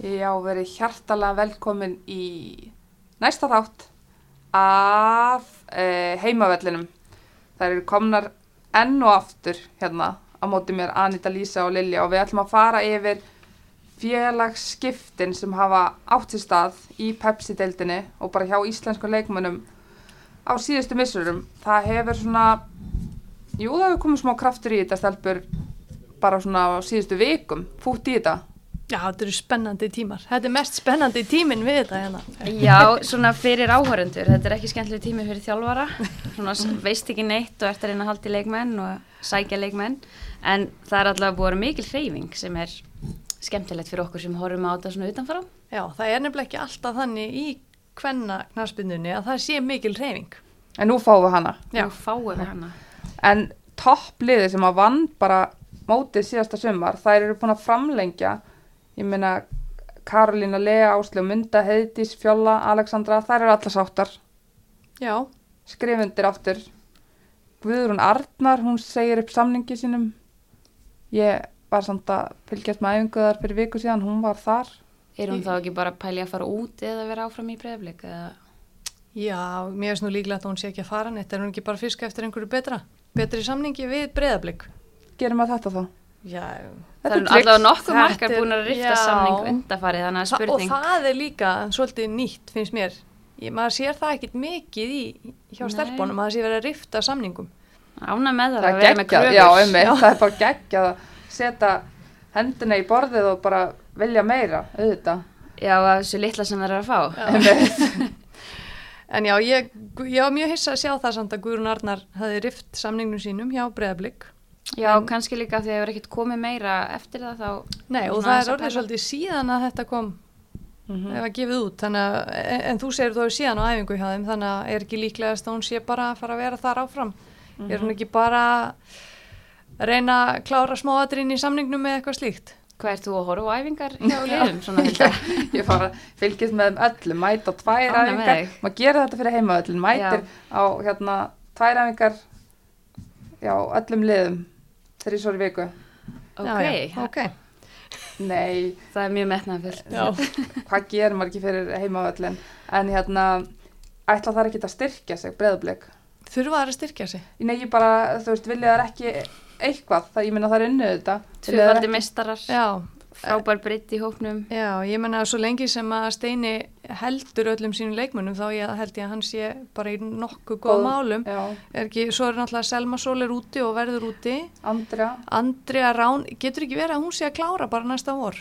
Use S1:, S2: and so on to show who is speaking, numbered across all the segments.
S1: Já, verið hjartalega velkomin í næsta þátt af uh, heimavellinum. Það eru komnar enn og aftur hérna á móti mér Anita, Lísa og Lilja og við ætlum að fara yfir félagsskiptin sem hafa átt sér stað í Pepsi-deildinni og bara hjá íslensku leikmönnum á síðustu missurum. Það hefur svona, jú það hefur komið smá kraftur í þetta stelpur bara svona á síðustu vikum, fútt í þetta.
S2: Já, þetta eru spennandi tímar. Þetta er mest spennandi tímin við þetta hérna.
S3: Já, svona fyrir áhörendur, þetta er ekki skemmtileg tími fyrir þjálfara, svona veist ekki neitt og ert að reyna að halda í leikmenn og sækja leikmenn, en það er að vera mikil hreyfing sem er skemmtilegt fyrir okkur sem horfum á þetta svona utanfrá.
S2: Já, það er nefnilega ekki alltaf þannig í hvenna knarspindunni að það sé mikil hreyfing.
S1: En nú fáum við hana.
S3: Já, fáum við hana.
S1: En toppliði sem að vann bara mótið síðasta sumar, þær eru búin að framlengja ég meina Karolina Lea, Áslu Munda, Heiðdís, Fjóla, Alexandra, þær eru allar sáttar.
S2: Já.
S1: skrifundir aftur. Guðrún Arnar, hún segir upp samningi sínum. Ég var samt að fylgjast með æfinguðar fyrir viku síðan, hún var þar.
S3: Er hún þá ekki bara pæli að fara út eða vera áfram í breyflik eða?
S2: Já, mér finnst nú líklega að hún sé ekki að fara neitt, er hún ekki bara fiska eftir einhverju betra? Betri samningi við breyðablik
S1: Gerum að þetta þá?
S2: Já,
S3: Það er allavega nokkuð margar búin að rifta
S2: já.
S3: samning undafarið þannig að
S2: Þa, og
S3: spurning
S2: það er líka svolítið nýtt finnst mér. Ég, maður sér það ekkit mikið í hjá
S3: Nei.
S2: stelpunum að það sé verið að rifta samningum.
S3: Ána með það
S1: Það
S3: að
S1: er
S3: vera með kröfur.
S1: já, einmitt, það er bara geggjað að setja hendina í borðið og bara vilja meira, auðvitað.
S3: Já, þessu litla sem það er að fá.
S2: En já, ég, ég var mjög hissa að sjá það samt að Guðrún Arnar hafi rift samningnum sínum hjá breyðablik
S3: Já,
S2: En-
S3: kannski líka því að það er ekkert komið meira eftir það þá.
S2: Nei, og það er orðið svolítið síðan að þetta kom
S1: Mhm.
S2: ef að gefið út, þannig að en, en þú segir þú hefur síðan á æfingu hjá þeim þannig að er ekki líklegast að hún sé bara að fara að vera þar áfram er hún ekki bara að reyna að klára smáatrinn í samningnum með eitthvað slíkt
S3: Hvað ert þú að horfa á æfingar hjá liðum? Svona held að.
S1: ég fara fylgjast með öllum, mæta á tvær
S3: með
S1: æfingar, maður gerir þetta fyrir heimavöllin, mætir á hérna tvær æfingar, já, öllum liðum, í viku.
S3: Ok,
S2: já, já, ok.
S1: Nei,
S3: það er mjög
S2: já.
S1: hvað gerir maður ekki fyrir heimavöllin, en hérna, ætla þar ekki að styrkja sig, breðablik.
S2: þurfa þær að styrkja sig?
S1: Nei, ég bara, þú veist, vilja þar ekki eitthvað, það ég minna það er unnið þetta.
S3: Tvöfaldi
S1: ekki-
S3: mistarar,
S2: já,
S3: frábær britt í hópnum.
S2: já, ég menna að svo lengi sem að Steini heldur öllum sínum leikmunum þá ég, held ég að hann sé bara í nokkuð góð
S1: Góð-
S2: málum er ekki, svo er náttúrulega Selma Sól er úti og verður úti
S1: Andrea,
S2: Andrea Rán, getur ekki verið að hún sé að klára bara næsta vor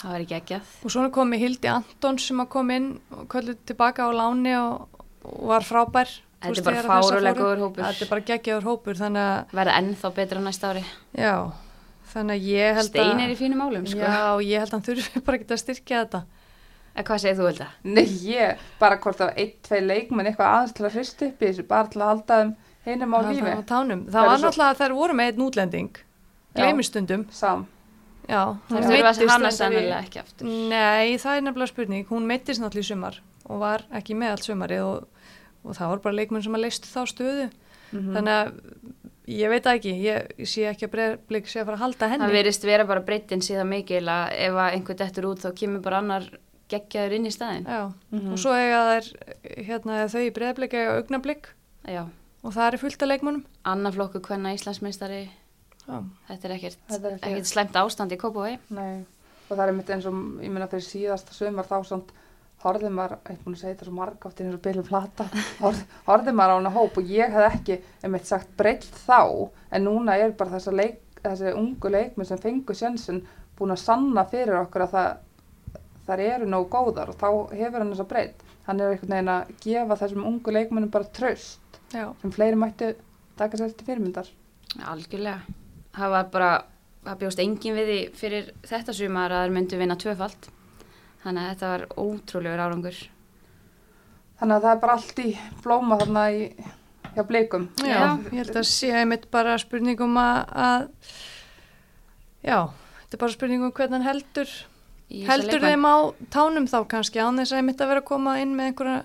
S3: Það var ekki ekkjað.
S2: og svona komi Hildi Antons sem að kom inn og kölluð tilbaka á láni og, og var frábær þú
S3: Þetta er bara góður hópur.
S2: þetta er bara geggjaður hópur að,
S3: Verða ennþá betra næsta ári.
S2: já þannig að ég held að
S3: Stein er í fínum málum, sko.
S2: já, ég held að hann þurfi bara ekki að styrkja þetta
S3: En hvað segir þú, Hilda?
S1: nei ég, bara hvort að einn, tvei leikmenn eitthvað aðeins til að hrist upp í þessu, bara til að halda þeim hinum á
S2: Það-
S1: lífi,
S2: það, á.
S1: Það
S2: það var
S1: svo-
S2: náttúrulega að þær voru með einn útlending
S1: já,
S3: Það
S2: í-
S3: sennilega ekki aftur.
S2: Nei, það er nefnilega spurning. Hún meittist náttúrulega í sumar og var ekki með allt sumarið og, og það voru bara leikmenn sem að leistu þá stöðu.
S1: Mhm.
S2: Þannig að ég veit það ekki, ég, sé ekki að breyðblik sé að fara að halda henni.
S3: Það verist vera bara breytin síðan mikil að ef að einhver dettur út þá kemur bara annar geggjaður inn í staðin.
S2: Já,
S1: Mhm.
S2: og svo eiga þær, hérna, þau í breyðblik eiga augnablик
S3: Já.
S2: og það er fullt af leikmennum.
S3: Annar flokku hvenna Íslandsmeistari,
S2: Já,
S3: þetta er ekkert,
S1: Þetta er ekki-
S3: ekkert slemt ástand í Kópavói.
S1: Nei, og það er mitt eins og, ég meina fyrir síðasta sömur þá samt horfði maður, ég er búin að segja þetta svo marg átt í eins og byrju plata, horfði, horfði maður á hana hóp og ég hef ekki, einmitt sagt, breytt þá, en núna er bara þessa leik, þessi ungu leikmenn sem fengu sjensin búin að sanna fyrir okkur að það, þar eru nógu góðar og þá hefur hann þessa breytt. Hann er einhvern veginn að gefa þessum ungu leikmennum bara tröst
S2: já,
S1: sem fleiri mættu taka sér til fyrirmyndar.
S3: Algjörlega. Það var bara, það bjóst engin við því fyrir þetta sumar að þeir myndu vinna tvöfalt. Þannig að þetta var ótrúlegur árangur.
S1: Þannig að það er bara allt í blóma þarna í, hjá blikum.
S2: já,
S3: Já.
S2: ég held að sé einmitt bara spurningum að, að já, þetta er bara spurningum hvernig heldur heldur
S3: leikmenn.
S2: þeim á tánum þá kannski án þess að einmitt að vera að koma inn með einhverja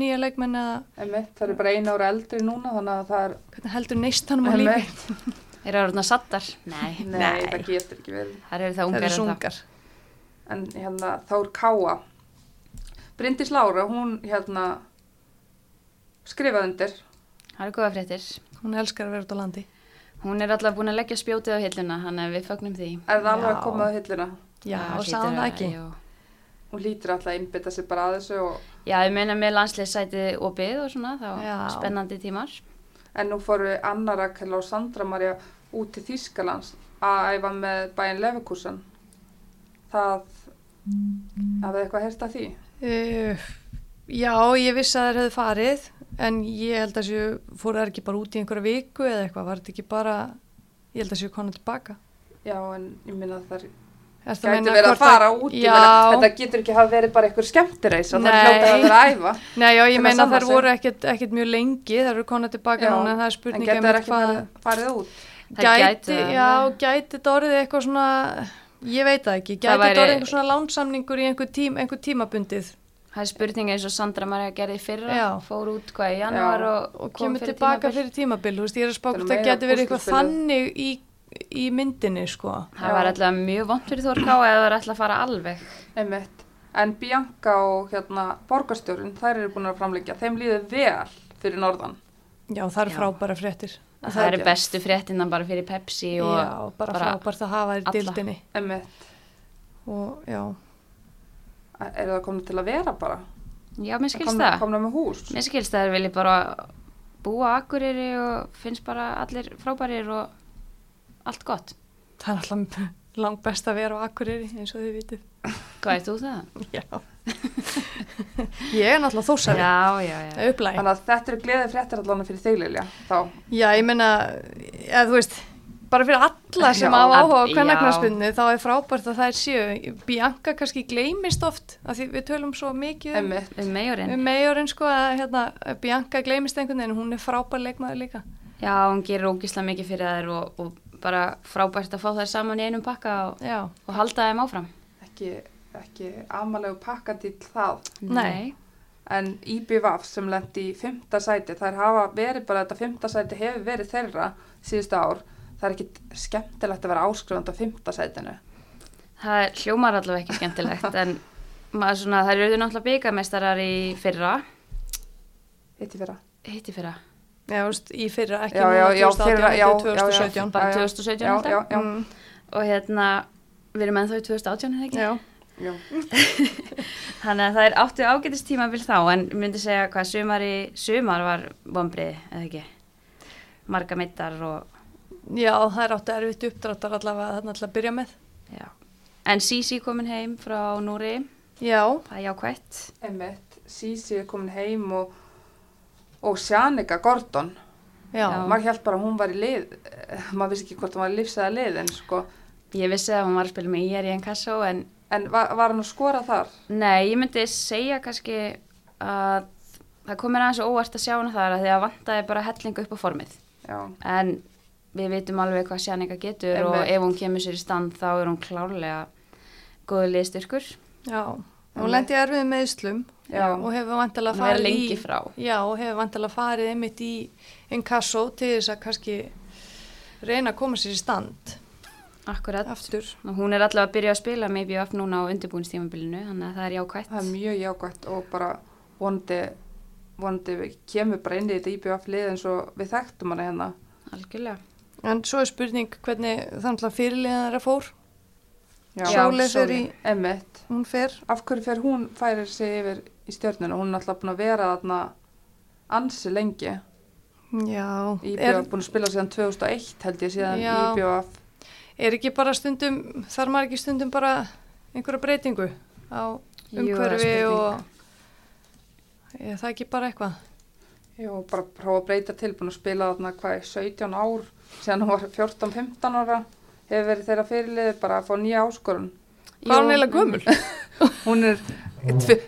S2: nýja leikmenn eða
S1: Einmitt, það eru bara einu ára eldri núna þannig að það er
S2: hvernig heldur neistanum á lífi
S1: Einmitt.
S3: Er það orðna sattar? Nei,
S1: Nei, það getur ekki verið
S3: það eru það
S2: það
S3: ungar
S2: eru
S3: en
S1: hérna Þór Káa Bryndís Lára, hún hérna skrifaði undir
S3: Það eru góða fréttir.
S2: Hún elskar að vera út á landi.
S3: Hún er alltaf búin að leggja spjótið á hilluna, hann er við fögnum því.
S1: er það alveg
S2: Já.
S1: að koma á hilluna
S2: Já, og sagði hann ekki.
S3: jú.
S1: hún lítur alltaf að einbytta sig bara að þessu og,
S3: Já, ég meina með landsliðsætið opið og svona, þá
S2: Já.
S3: spennandi tímar.
S1: en nú fóru Anna Rakel og Sandra Maria út til Þýskalands að æfa með bæinn Leverkusen það hafið eitthvað heyrt af því
S2: Uh, já, ég vissi að þær hefðu farið, en ég held að séu, fóru þær ekki bara út í einhverja viku eða eitthvað, var þetta ekki bara, ég held að séu konar tilbaka.
S1: já en ég minna að það gæti verið að fara út þetta getur ekki hafa verið bara einhver skemmtireis og það
S2: Nei.
S1: hljóta að vera að æfa
S2: Nei, já, ég
S1: að
S2: meina þær
S1: sig.
S2: voru ekkert, ekkert mjög lengi, þær eru konar tilbaka
S1: Já,
S2: núna, en það er
S1: en
S2: spurning
S1: getur það ekki farið út
S3: Það
S2: gæti,
S3: það,
S2: já. gæti þetta orðið eitthvað svona, ég veit það ekki, gæti þetta
S3: væri-
S2: orðið eitthvað svona lánsamningur í einhver, tím, einhver tímabundið
S3: Það er spurning eins og Sandra Maria gerði í fyrra,
S2: Já.
S3: fór út hvað í janúar
S1: Já.
S3: og,
S2: og
S3: kom
S2: kemur
S3: fyrir
S2: tilbaka
S3: tímabil.
S2: fyrir tímabil, þú veist, ég er að spá
S1: Þetta er
S2: hvort það geti verið eitthvað þannig í, í myndinni, sko.
S3: Það var alltaf mjög vont fyrir Þór Ká eða það var alltaf að fara alveg.
S1: einmitt en Bianca og hérna borgarstjórin þær eru búin að framleggja þeim líður vel fyrir norðan
S2: Já, það eru
S3: Já.
S2: frábæra fréttir.
S3: Það,
S1: það
S3: eru bestu fréttinnan bara fyrir Pepsi og
S2: Já, bara,
S3: bara
S2: frábært að hafa þér dildinni. Og já,
S1: er það komin til að vera bara
S3: já, mér skilst
S1: komna,
S3: það.
S1: komna með hús
S3: Mér skilst það er vilji bara búa Akureyri og finnst bara allir frábærir og allt gott.
S2: það er alltaf langt best að vera á Akureyri, eins og þið vitið.
S3: Hvað er þú það?
S2: Já. ég er náttúrulega þósari,
S3: Já, já, já.
S2: upplæg.
S1: þannig að þetta eru gleði fréttir allan fyrir þig Lilja þá
S2: Já, ég meina, eða þú veist, bara fyrir alla sem
S1: Já.
S2: hafa áhuga á
S3: Já.
S2: kvennagnarsbyrnu, þá er frábært að það er séu. Bianca kannski gleymist oft, af því við tölum svo mikið um,
S3: Um meirinn.
S2: um meirinn, sko, að hérna, Bianca gleymist einhvern veginn, hún er frábær leikmaður líka.
S3: Já, hún gerir ógislega mikið fyrir þær og, og bara frábært að fá þær saman í einum pakka og, og halda þeim áfram.
S1: ekki, ekki amalegu pakkadýl það
S2: Nei.
S1: en IBVF sem lendi í fymta sæti þær hafa verið bara þetta fymta sæti hefur verið þeirra síðustu ár það er ekkit skemmtilegt að vera áskrifand á fymta sætinu
S3: Það er- hljómar allavega ekki skemmtilegt en maður svona, þær eru náttúrulega byggameistarar í fyrra,
S1: hitt í fyrra
S3: hitt í fyrra,
S2: Já, þú veist, í fyrra, ekki
S1: Já, já,
S2: núna
S1: já,
S2: 2018,
S1: fyrra, já,
S2: heldur
S1: já, já.
S2: 2017.
S3: bara
S1: Já, já.
S3: 2017
S1: já,
S3: alltaf.
S1: já, já,
S2: Mm,
S3: og hérna, við erum ennþá í 2018 eða ekki?
S2: já.
S3: Þannig að það er áttu ágætist tímabil þá en myndi segja hvað sumar í sumar var vombrið, eða ekki? Marga mittar og
S2: Já, það er áttu erfitt uppdráttar allavega þarna til að byrja með.
S3: já. En Sisi komin heim frá Núri,
S2: Já,
S3: það er jákvætt.
S1: einmitt, Sisi er komin heim og og Sjanika Gordon
S2: já,
S3: Já.
S1: maður held bara að hún var í lið maður vissi ekki hvort hún var í lífsæða lið en sko,
S3: Ég vissi að hún var að spila með IR í Encasso en
S1: en var, var hann að skora þar
S3: nei, ég myndi segja kannski að það komir aðeins óvart að sjá hana þar að því að vantaði bara hellingu upp á formið.
S1: já,
S3: En við vitum alveg hvað Sjanika getur og
S1: Einmitt.
S3: ef hún kemur sér í stand þá er hún klárlega góðu liðstyrkur.
S2: já. Hún lendi erfið með Íslum
S1: já,
S2: og hefur vantilega farið í... Já, og hefur vantilega farið einmitt í inkasso til þess að kannski reyna að koma sér í stand
S3: Akkurat.
S2: aftur.
S3: Og hún er allavega að byrja að spila með IBF núna á undirbúinstímabilinu, þannig að það er jákvætt.
S1: það er mjög jákvæmt og bara vonandi vonandi við kemur bara inn í þetta IBF lið eins og við þekktum hana hérna
S3: Algjörlega.
S2: En svo er spurning hvernig þannig að fyrirliðan þeirra fór.
S1: já,
S2: fer
S3: Sóley.
S2: í,
S1: emmitt,
S2: hún fer.
S1: af hverju fer hún færir sig yfir í stjörnuna, hún er alltaf búin að vera þarna ansi lengi
S2: Já,
S1: IBF
S2: er,
S1: búin að spila síðan 2001 held ég síðan. IBF
S2: er ekki bara stundum, þarf maður ekki stundum bara einhverja breytingu á
S3: Jú, er
S2: umhverfi
S3: spurning.
S2: og er það ekki bara eitthvað?
S1: Já, bara prófa að breyta til, búin að spila þarna hvað í 17 ár, síðan hún var 14-15 ára, hefur verið þeirra fyrirliði bara að fá nýja áskorun.
S2: Hvað er hún
S3: Jú,
S2: eiginlega gömul?
S1: Hún er,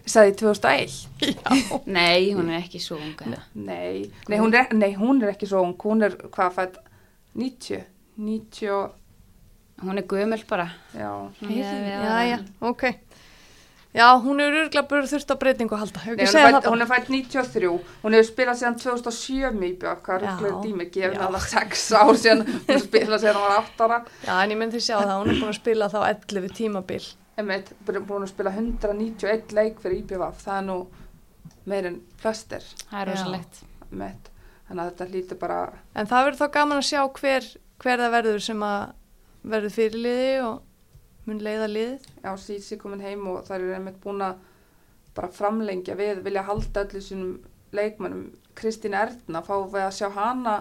S1: sagði 2001?
S3: Nei, hún er ekki svo eða?
S1: Nei, nei hún, er, nei, hún er ekki svo ung, hún er hvað fætt 90, 90,
S3: Hún er gömul bara.
S1: já,
S2: Já, já, ok. Já, hún er örgulega bara þurft á breytingu að halda.
S1: Nei, hún, er er fætt 93, hún hefur spilað síðan 2007 mýbjörg, hvað er rugglur dými, gefið
S2: Já.
S1: alveg 6 ár síðan, hún spilað síðan hún var 8 ára,
S2: Já, en ég myndi sjá það, hún er búin að spila þá 11 tímabil.
S1: einmitt, búin að spila 191 leik fyrir IPVF, það er nú meir en flestir,
S3: Það er rosalegt.
S1: þannig að þetta hlýtur bara,
S2: En það verður þá gaman að sjá hver, hver það verður sem að verður fyrirliði og mun leiða liðið.
S1: já, Sísi komin heim og það eru einmitt búin að bara framlengja við, vilja halda öllu sínum leikmönnum, Kristín Erna, fá við að sjá hana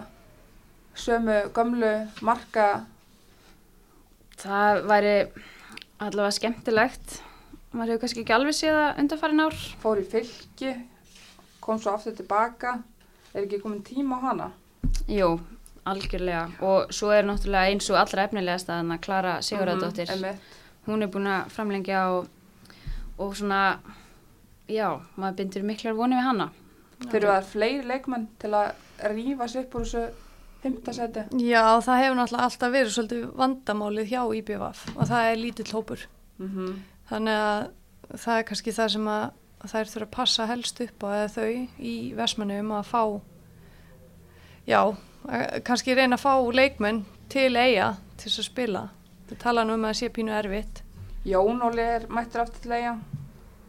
S1: sömu gömlu marka
S3: Það væri allavega skemmtilegt. Maður hefur kannski ekki alveg séð það undanfærin ár.
S1: fór í fylki, kom svo aftur tilbaka, er ekki komin tíma á hana?
S3: Jú, algjörlega. Og svo er náttúrulega eins og allra efnilegast að hana Klara Sigurðardóttir.
S1: Mhm, einmitt.
S3: Hún er búin að framlengja og, og svona, já, maður bindur miklar voni við hana.
S1: Þurfa það fleiri leikmenn til að rífa sig upp úr þessu fymtasæti?
S2: Já, það hefur náttúrulega alltaf verið svolítið vandamálið hjá IBVF og það er lítill hópur.
S1: Mm -hmm.
S2: Þannig að það er kannski það sem að þær þurfa að passa helst upp á þau í Vestmannum að fá, já, að- kannski reyna að fá leikmenn til eiga til þess að spila. Það tala nú um að það sé pínu erfitt.
S1: Jón Óli er mættur aftur til eiga.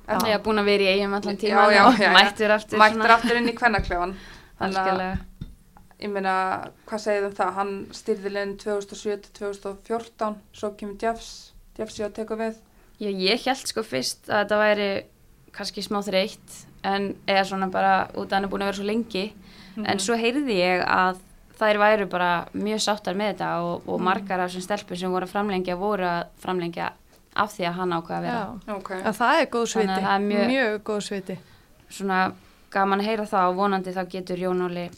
S2: Já.
S3: Ég hef búin að vera í eigum allan
S1: Já,
S3: tíma
S1: já, já, já.
S3: mættur aftur.
S1: Mættur aftur inn í kvennaklefan. Þannig að, ég meina, hvað segið um það? Hann styrði leginn 2007-2014, svo kemur Jeffs, Jeffsi að teka við.
S3: Já, ég held sko fyrst að þetta væri kannski smá þreytt en eða svona bara út að hann er búin að vera svo lengi
S1: Mhm.
S3: en svo heyrði ég að þær væru bara mjög sáttar með þetta og, og
S2: Mhm.
S3: margar af þessum stelpur sem voru að framlengja voru að framlengja af því að hann ákvaða að vera
S2: Já,
S1: Ok.
S2: að það er góð sviti,
S3: er mjög-
S2: mjög góð sviti.
S3: svona gaman að heyra það og vonandi þá getur Jón Óli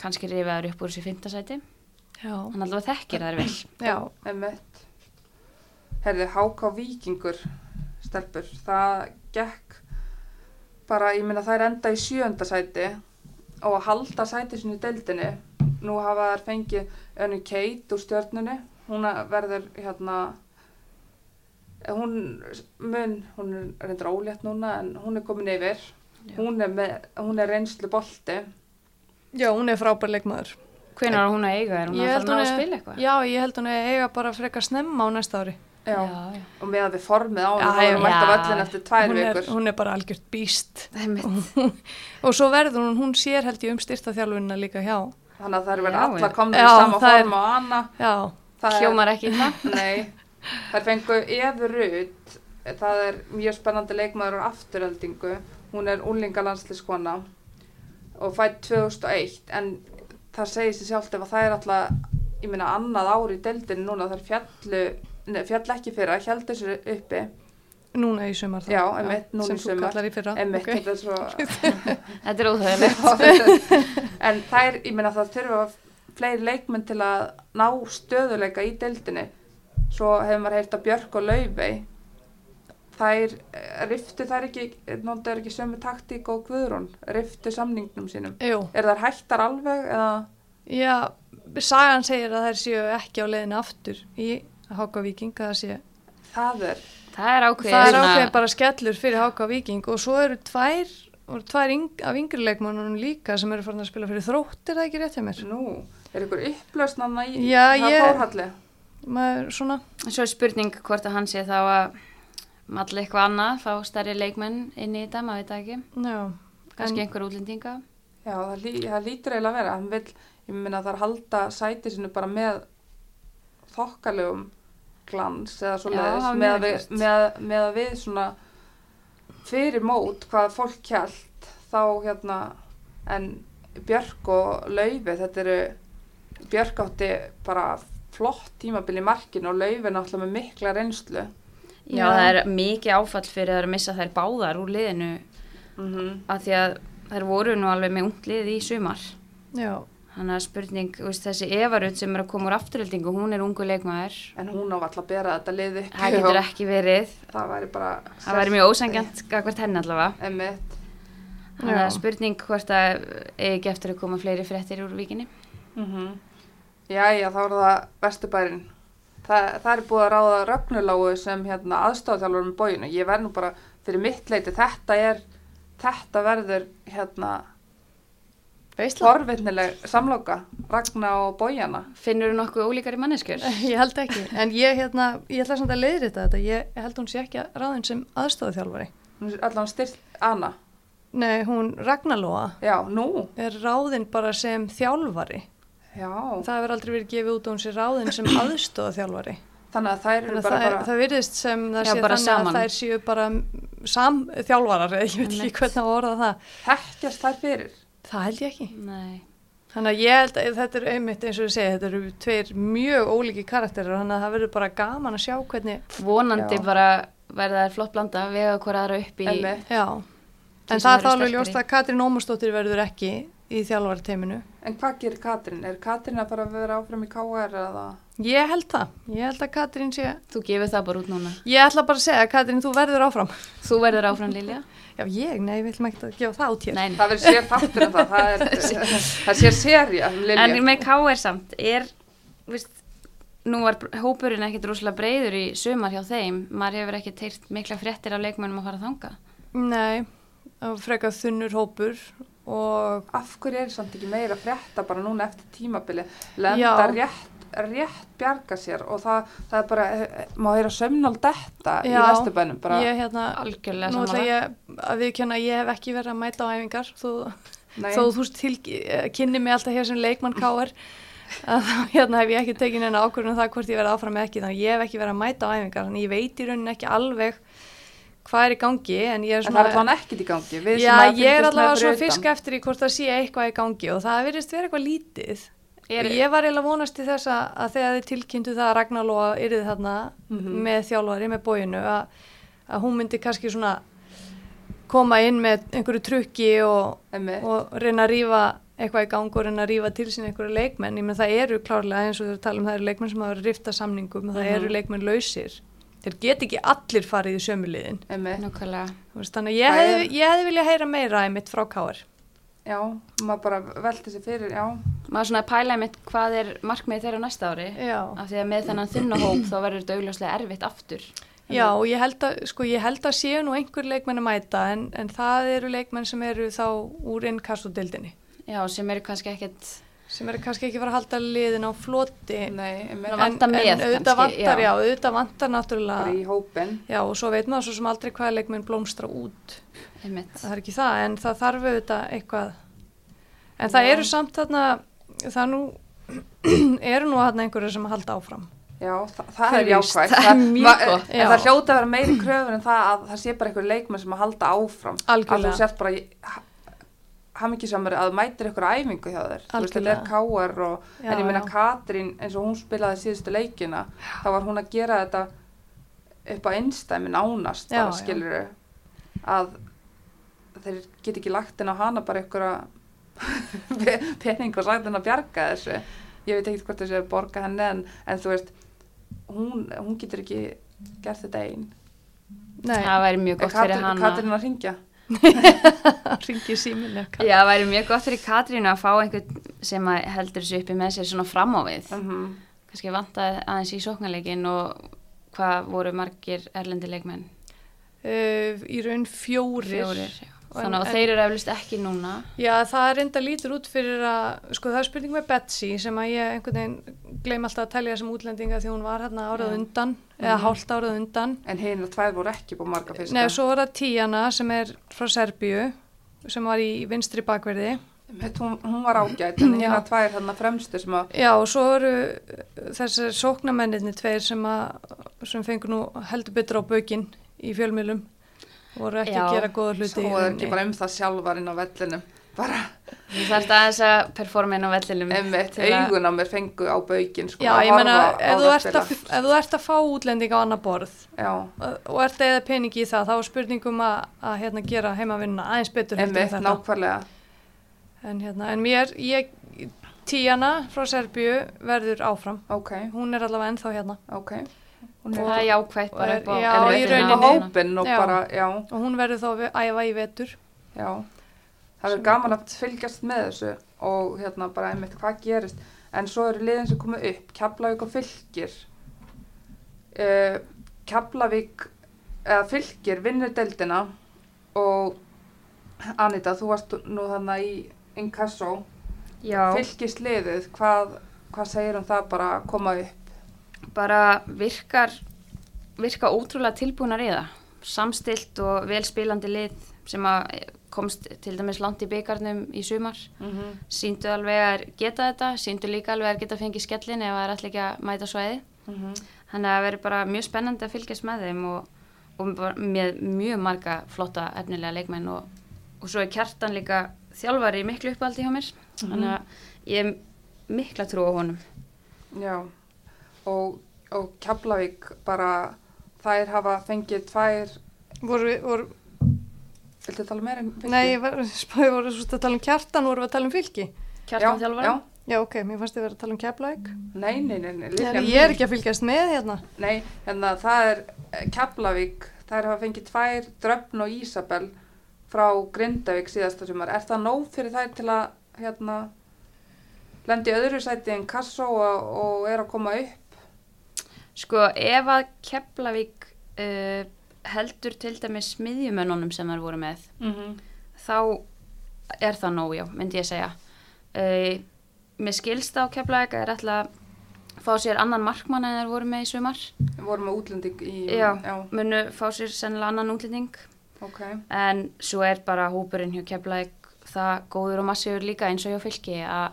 S3: kannski rifiðar upp úr þessi fintasæti
S2: Já,
S3: hann allavega þekkir þær vel
S2: já,
S1: Emmett. Herði, HK Víkingur, stelpur, það gekk bara, ég meina það er enda í sjönda sæti og að halda sæti sinni í deildinni. Nú hafa þær fengið önnu Kate úr stjörnunni, hún verður hérna, hún mun, hún er reyndar ólétt núna en hún er komin yfir. Hún er, með, hún er reynslu bolti.
S2: já, hún er frábær leikmaður.
S3: hvenær var hún að eiga er hún að fara að ná
S2: hún
S3: að
S2: er-
S3: spila eitthvað
S2: Já, ég held hún að eiga bara frekar snemma á næsta ári.
S1: Já.
S3: já.
S1: Og með að við formið á
S2: Já,
S1: er hún mætt af
S3: já.
S1: öllin eftir tvær
S2: hún er,
S1: vikur.
S2: hún er bara algjört býst. Og svo verður hún, hún sér held ég um styrtaþjálfunina líka hjá.
S1: Þannig að það eru verið komnir
S2: Já,
S1: í sama form og Anna.
S3: Hljómar ekki það
S1: Nei, þær fengu Eður Rut, það er mjög spennandi leikmaður á afturöldingu. Hún er úlingalandsliskona og fætt 2001 en það segir sér sjálft ef að það er alltaf, ég meina annað ári í deildinu núna þær fjallu, nei, fjall ekki fyrra, heldur sér uppi.
S2: Núna í sumar þá.
S1: Já, einmitt, núna
S2: sem
S1: í
S2: þú
S1: sumar.
S2: kallar í fyrra.
S1: Einmitt,
S2: ok.
S1: þetta er svo...
S3: þetta er óþægilegt
S1: en þær, ég meina það þurfa fleiri leikmenn til að ná stöðuleika í deildinni svo hefur maður heyrt að Björk og Laufey þær eh, riftu þær ekki nótaður ekki sömu taktík og Guðrún riftu samningnum sínum
S2: Jú,
S1: er þær hættar alveg eða
S2: já, sagan segir að þær séu ekki á leiðinu aftur í Háka Víking, að það sé.
S1: það er
S3: það er ákveðið
S2: það er ákveðið bara skellur fyrir Háka Víking og svo eru tvær, tvær yng, af yngri leikmannunum líka sem eru farin að spila fyrir þrótt, er það ekki rétt hjá mér?
S1: nú, er ykkur upplausnanna í
S2: Já,
S1: það
S2: ég-
S1: fórhalli
S2: Maður svona,
S3: Svo er spurning hvort að hann sé þá að malla eitthvað annað, fá stærri leikmenn inn í þetta, maður veit ekki.
S2: já.
S3: Kannski
S2: En-
S3: einhver útlendinga.
S1: já, það, lí, það lítur eiginlega að vera hann vil, ég meina það er halda sæti sinu bara með þokkalegum glans eða svo
S3: Já,
S1: leiðis
S3: það var
S1: með, að við- með, með að við svona fyrir mót hvað fólk kjælt þá hérna en Björk og Laufi þetta eru Björk átti bara flott tímabil í markinu og Laufi náttúrulega með mikla reynslu.
S3: Já,
S2: Já.
S3: það er mikið áfall fyrir að missa þær báðar úr liðinu.
S1: Mm
S3: af því að þær voru nú alveg með ungt lið í sumar.
S2: Já,
S3: Þannig að spurning, þú veist, þessi Evarut sem er að koma úr afturöldingu, hún er ungu leikmaður.
S1: en hún á alltaf að bera þetta lið upp
S3: Það getur ekki verið.
S1: það væri bara
S3: Það væri mjög ósangjant gagvart henni allavega.
S1: Emmett
S3: Þannig að spurning hvort að eigi ekki eftir að koma fleiri fréttir úr vikinni.
S1: mm -hmm. Jæja, þá er það Vesturbærin það, það er búið að ráða rögnuláu sem hérna aðstofþjálfur með bóinu. Ég verð nú bara fyrir mitt leiti, þetta er, þetta verður hérna Forvitnileg samloka, Ragna og bójana.
S3: Finnur þú nokkuð ólíkar í manneskjör?
S2: Ég held ekki, en ég, hérna, ég ætla samt að leiðrita þetta, ég held hún sé ekki ráðin sem aðstofþjálfari.
S1: Hún er allan styrt Anna.
S2: Nei, hún Ragnarlóa
S1: Já, nú,
S2: er ráðin bara sem þjálfari.
S1: já.
S2: Það hefur aldrei verið gefið út að hún sé ráðin sem aðstofþjálfari.
S1: Þannig að þær eru
S2: að
S1: bara,
S2: er,
S1: bara,
S2: það virðist sem það
S3: Já,
S2: sé þannig
S3: saman.
S2: að þær séu bara samþjálfarar, ég veit ekki hvernig að orða það.
S1: þekkjast þær fyrir.
S2: Það held ég ekki.
S3: Nei.
S2: Þannig að ég held að þetta er einmitt eins og ég segi, þetta eru tveir mjög ólíki karakterar, þannig að það verður bara gaman að sjá hvernig,
S3: Vonandi
S1: Já.
S3: bara verða þær flott blanda, vega hvora aðra upp í...
S1: Einmitt.
S2: já. En það er þá alveg ljóst að Katrín Ómarsdóttir verður ekki í þjálfarteiminu.
S1: En hvað gerir Katrín? Er Katrín að bara vera áfram í KR eða?
S2: Ég held það. Ég held að Katrín sé...
S3: Þú gefur það bara út núna.
S2: Ég ætla bara að segja, Katrín, þú verður áfram.
S3: Þú verður áfram, Lilja.
S2: Já, ég, nei, við ætlum ekki að gefa það út hér.
S3: Nei, nei.
S1: Það verður sér þáttur en það, það er, það sér serja, Lilja.
S3: En með K.R. samt, er, veist, nú var hópurinn ekkit rúslega breyður í sumar hjá þeim. Maður hefur ekkit heyrt mikla fréttir af leikmönnum að fara þanga.
S2: Nei, það var frekar þunnur hópur og
S1: Af hverju er samt ekki meira að frétta bara núna eftir tímabili? Lenda rétt, rétt bjarga sér og það, það er bara, eh, má heyra sömnál detta í
S2: Já.
S1: vesturbænum bara.
S2: ég hérna,
S3: Algjörlega
S2: nú ætla ég að viðkjanna að ég hef ekki verið að mæta á æfingar þó,
S1: Nei,
S2: þó þú til, kynni mig alltaf hér sem leikmann káar að þá hérna hef ég ekki tekin eina ákvörðun um það hvort ég verið áfram eða ekki þannig að ég hef ekki verið að mæta á æfingar þannig ég veit í rauninni ekki alveg hvað er í gangi en ég er
S1: en það
S2: svona
S1: er allan ekkert í gangi. Við
S2: Já,
S1: sem að
S2: ég er
S1: fylgjast með
S2: allavega
S1: fyrir
S2: svona
S1: utan.
S2: fisk eftir í hvort það sé eitthvað í gangi og það virðist vera eitthvað lítið.
S3: Er-
S2: ég var eiginlega vonast til þess að, að þegar þið tilkynntu það að Ragnarlóa yrði þarna
S1: Mhm.
S2: með þjálfari, með bóinu, að, að hún myndi kannski svona koma inn með einhverju trukki og, og reyna að rífa eitthvað í gang og reyna að rífa til sín einhverju leikmenn. Ég menn það eru klárlega eins og þú tala um það eru leikmenn sem hafa verið rifta samningum og það
S1: Mhm.
S2: eru leikmenn lausir. Þeir get ekki allir farið í sömuliðin.
S1: Einmitt.
S3: Nákvæmlega.
S2: Þú Veist, þannig að ég hefði, ég hefði viljað heyra meira einmitt frá Káar.
S1: Já, maður bara velti sér fyrir, já.
S3: Maður svona að pæla mitt hvað er markmið þeirra næsta ári.
S2: Já.
S3: Af því að með þennan þunnahóp þá verður þetta augljóslega erfitt aftur.
S2: Já, og ég held að, sko, ég held að séu nú einhver leikmenn að mæta en, en það eru leikmenn sem eru þá úr innkastudildinni
S3: Já, sem eru kannski ekkert,
S2: sem eru kannski ekki fara að halda liðin á floti
S1: Nei.
S3: Það vantar með
S2: en auðvitað vantar,
S3: já.
S2: já, auðvitað vantar náttúrulega já, og svo veit maður svo sem aldrei hvaða leikmenn blómstra út
S3: einmitt.
S2: það er ekki það, en það þarf auðvitað eitthvað en það
S1: Já.
S2: eru samt þarna það nú eru nú þarna einhverju sem halda áfram
S1: Já, þa það er jákvægt.
S3: það er mjög
S1: ma-
S3: gott.
S1: En
S2: Já.
S1: það hljóta að vera meiri kröfur en það að það sé bara einhver leikmenn sem að halda áfram.
S2: Algjörlega.
S1: Að þú sért bara, samar að mætir einhver æfingu hjá þér. Þú veist, þetta er káar og,
S2: Já,
S1: en ég meina
S2: já.
S1: Katrín, eins og hún spilaði síðustu leikina, þá var hún að gera þetta upp á einstæmi nánast,
S2: Já,
S1: bara
S2: já.
S1: skilur að þeir get ekki lagt inn á hana bara einhverja pening og sagt henn að bjarga þessu ég veit ekki hvort þessu er borga henni en, en þú veist hún, hún getur ekki gert þetta einn
S2: Nei,
S3: Það væri mjög gott fyrir hana.
S1: Katrín að ringja
S2: ringi síminu
S3: Já, væri mjög gott fyrir Katrínu að fá einhvern sem heldur þessu uppi með sér svona fram á við.
S1: mm
S3: Kannski vantaði aðeins í sóknarleikin og hvað voru margir erlendi leikmenn?
S2: uh, í raun fjórir,
S3: Fjórir. já. Þannig að
S2: en-
S3: þeir eru eflust ekki núna.
S2: Já, það er enda lítur út fyrir að, sko það er spurning með Betsy sem að ég einhvern veginn gleym alltaf að telja sem útlendinga því hún var hérna árað undan, eða
S1: Mhm.
S2: hálft árað undan.
S1: en hinn og tvær voru ekki búið marga fyrsta
S2: Nei, svo var það Tíana sem er frá Serbíu, sem var í vinstri bakverði.
S1: Hún, hún var ágæt en að tvær þarna fremstu sem að
S2: Já, og svo eru þessar sóknamenninni tveir sem, að, sem fengur nú heldur betur á bökin í fjölmjölum voru ekki
S3: Já,
S2: að gera góða hluti.
S1: svo
S2: í
S1: er ekki bara um það sjálfar inn á vellinum bara
S3: Þú þarft aðeins að performa inn á vellinum.
S1: einmitt augun á mér fengu á baukinn sko,
S2: Já,
S1: að
S2: ég meina,
S1: horfa á
S2: ef þú, ert
S1: spila.
S2: að, ef þú ert að fá útlending á annar borð
S1: Já,
S2: og ert eða peningi í það, þá er spurningum að, að hérna, gera heimavinna aðeins betur heldur en
S1: einmitt,
S2: þetta.
S1: nákvæmlega
S2: En, hérna, en mér, ég, Tíana frá Serbíu verður áfram.
S1: ok,
S2: Hún er allavega ennþá hérna.
S1: ok
S3: Það er jákvægt bara upp á
S2: já,
S1: hópin og
S2: Já.
S1: bara, já,
S2: Og hún verður þá að æfa í vetur.
S1: já. Það er gaman að fylgjast með þessu og hérna bara einmitt hvað gerist. En svo eru liðin sem komið upp. Keflavík og Fylkir. Uh, Keflavík eða fylgir vinnur deildina og Anita, þú varst nú þannig í Inkasso,
S3: Já,
S1: fylgist liðið, hvað, hvað segir um það bara að koma upp?
S3: Bara virkar, virka ótrúlega tilbúinar í það. Samstilt og velspilandi lið sem að komst til dæmis langt í byggarnum í sumar.
S1: Mm -hmm.
S3: Sýndu alveg að geta þetta, sýndu líka alveg að geta fengið skellin ef það er allir ekki að mæta svæði. Þannig að það verður bara mjög spennandi að fylgjast með þeim og, og með mjög marga flotta efnilega leikmenn og, og svo er kjartan líka þjálfari miklu uppaldi hjá mér. Þannig að ég hef mikla trú á honum.
S1: Já, og, og Keflavík bara, þær hafa fengið tvær,
S2: Voru, voru,
S1: viltu tala meira um fylgið?
S2: nei, ég var, spáði voru svo að tala um kjartan, voru við að tala um fylki?
S3: Kjartan
S1: já,
S3: þjálfari.
S1: Já,
S2: Já, ok, mér fannst þið verið að tala um keflæk.
S1: nei, nei, nei, nei, Lilja
S2: Ég er ekki að fylgjast með hérna.
S1: Nei, hérna það er eh, Keflavík, þær hafa fengið tvær Dröfn og Ísabel frá Grindavík síðasta sumar. Er það nóg fyrir þær til að hérna lendi öðru sæti en Kassó og, og er að koma upp?
S3: Sko, ef að Keflavík uh, heldur til dæmis smiðjumönnunum sem þær voru með,
S1: Mm -hmm.
S3: þá er það nóg, já, myndi ég segja. Uh, með skilsta á Keflavík er alltaf að fá sér annan markmann en þær voru með í sumar.
S1: Við vorum með útlending í...
S3: Já.
S1: Já,
S3: Munu fá sér sennilega annan útlending.
S1: ok.
S3: En svo er bara hópurinn hjá Keflavík það góður og massífur líka eins og hjá fylki að,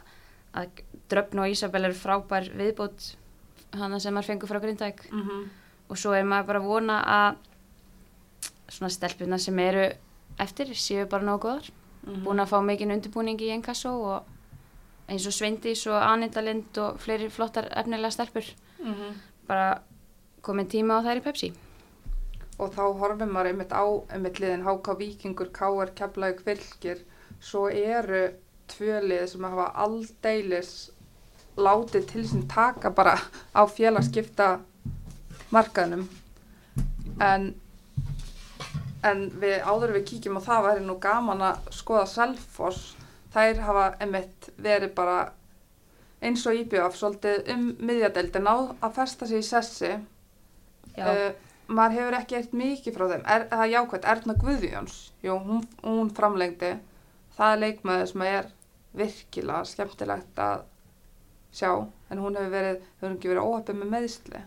S3: að Dröfn og Ísabel eru frábær viðbót hana sem maður fengur frá Grindavík.
S1: Mm -hmm.
S3: og svo er maður bara að vona að svona stelpuna sem eru eftir séu bara nógu góðar
S1: Mhm.
S3: búin að fá mikinn undirbúning í Enkasso og eins og Sveindís og Anita Lind og fleiri flottar efnilega stelpur
S1: Mhm.
S3: bara komin tíma á þær í Pepsi
S1: Og þá horfum maður einmitt á einmitt liðin HK Víkingur, KR, Keflavík, Fylgir. Svo eru tvö lið sem hafa aldeilis látið til sín taka bara á félagskipta markaðnum. En, en við áður við kíkjum á það væri nú gaman að skoða Selfoss. Þær hafa einmitt verið bara eins og IBF svolítið um miðjadeldin á að festa sig í sessi. Uh, maður hefur ekki eitt mikið frá þeim er, það er jákvæmt, Erna Guðjóns jú, hún, hún framlengdi það er leikmaður sem er virkilega skemmtilegt að sjá en hún hefur verið, hefur hún ekki verið óhappið með meðsli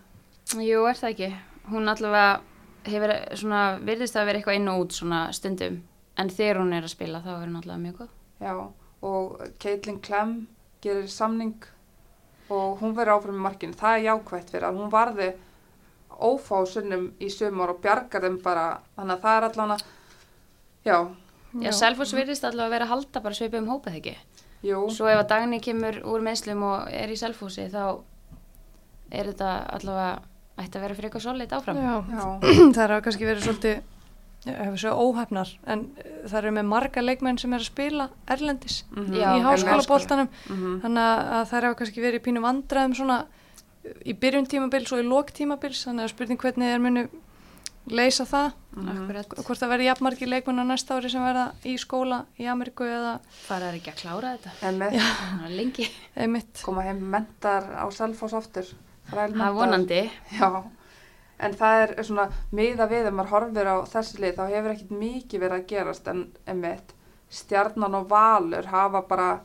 S3: jú er það ekki. Hún allavega hefur svona virðist að vera eitthvað inn og út svona stundum. En þegar hún er að spila þá er hún allavega mjög góð.
S1: Já, og Caitlin Clem gerir samning og hún verður áfram í markinu, það er jákvæmt fyrir að hún varði ófá sunnum í sumar og bjargar þeim bara. Þannig að það er allan að já,
S3: Já, Selfoss virðist allavega að vera að halda bara svipið um hópið ekki
S1: jú.
S3: Svo ef að Dagni kemur úr meðslum og er í selfhúsi þá er þetta allavega ætti að vera fyrir eitthvað solid áfram.
S2: Já,
S1: já,
S2: það er að kannski verið svolítið, ég hefur svo óhefnar, en eh, það eru með marga leikmenn sem er að spila erlendis
S1: mhm,
S3: Já,
S2: í háskólaboltanum,
S1: mhm.
S2: þannig að, að það hefur kannski verið í pínu vandræðum svona í byrjun tímabils og í lok tímabils, þannig að spurning hvernig þeir munu leysa það.
S3: Akkurat.
S2: hvort það verði jafnmargi leikmenn á næsta ári sem verða í skóla í Ameríku eða
S3: Fara er ekki að klára þetta.
S1: en með
S3: Það er lengi.
S2: einmitt.
S1: koma heim mentar á Selfoss aftur
S3: Það er vonandi.
S1: já, en það er svona miða við ef maður horfir á þessi lið þá hefur ekkit mikið verið að gerast en einmitt stjarnan og valur hafa bara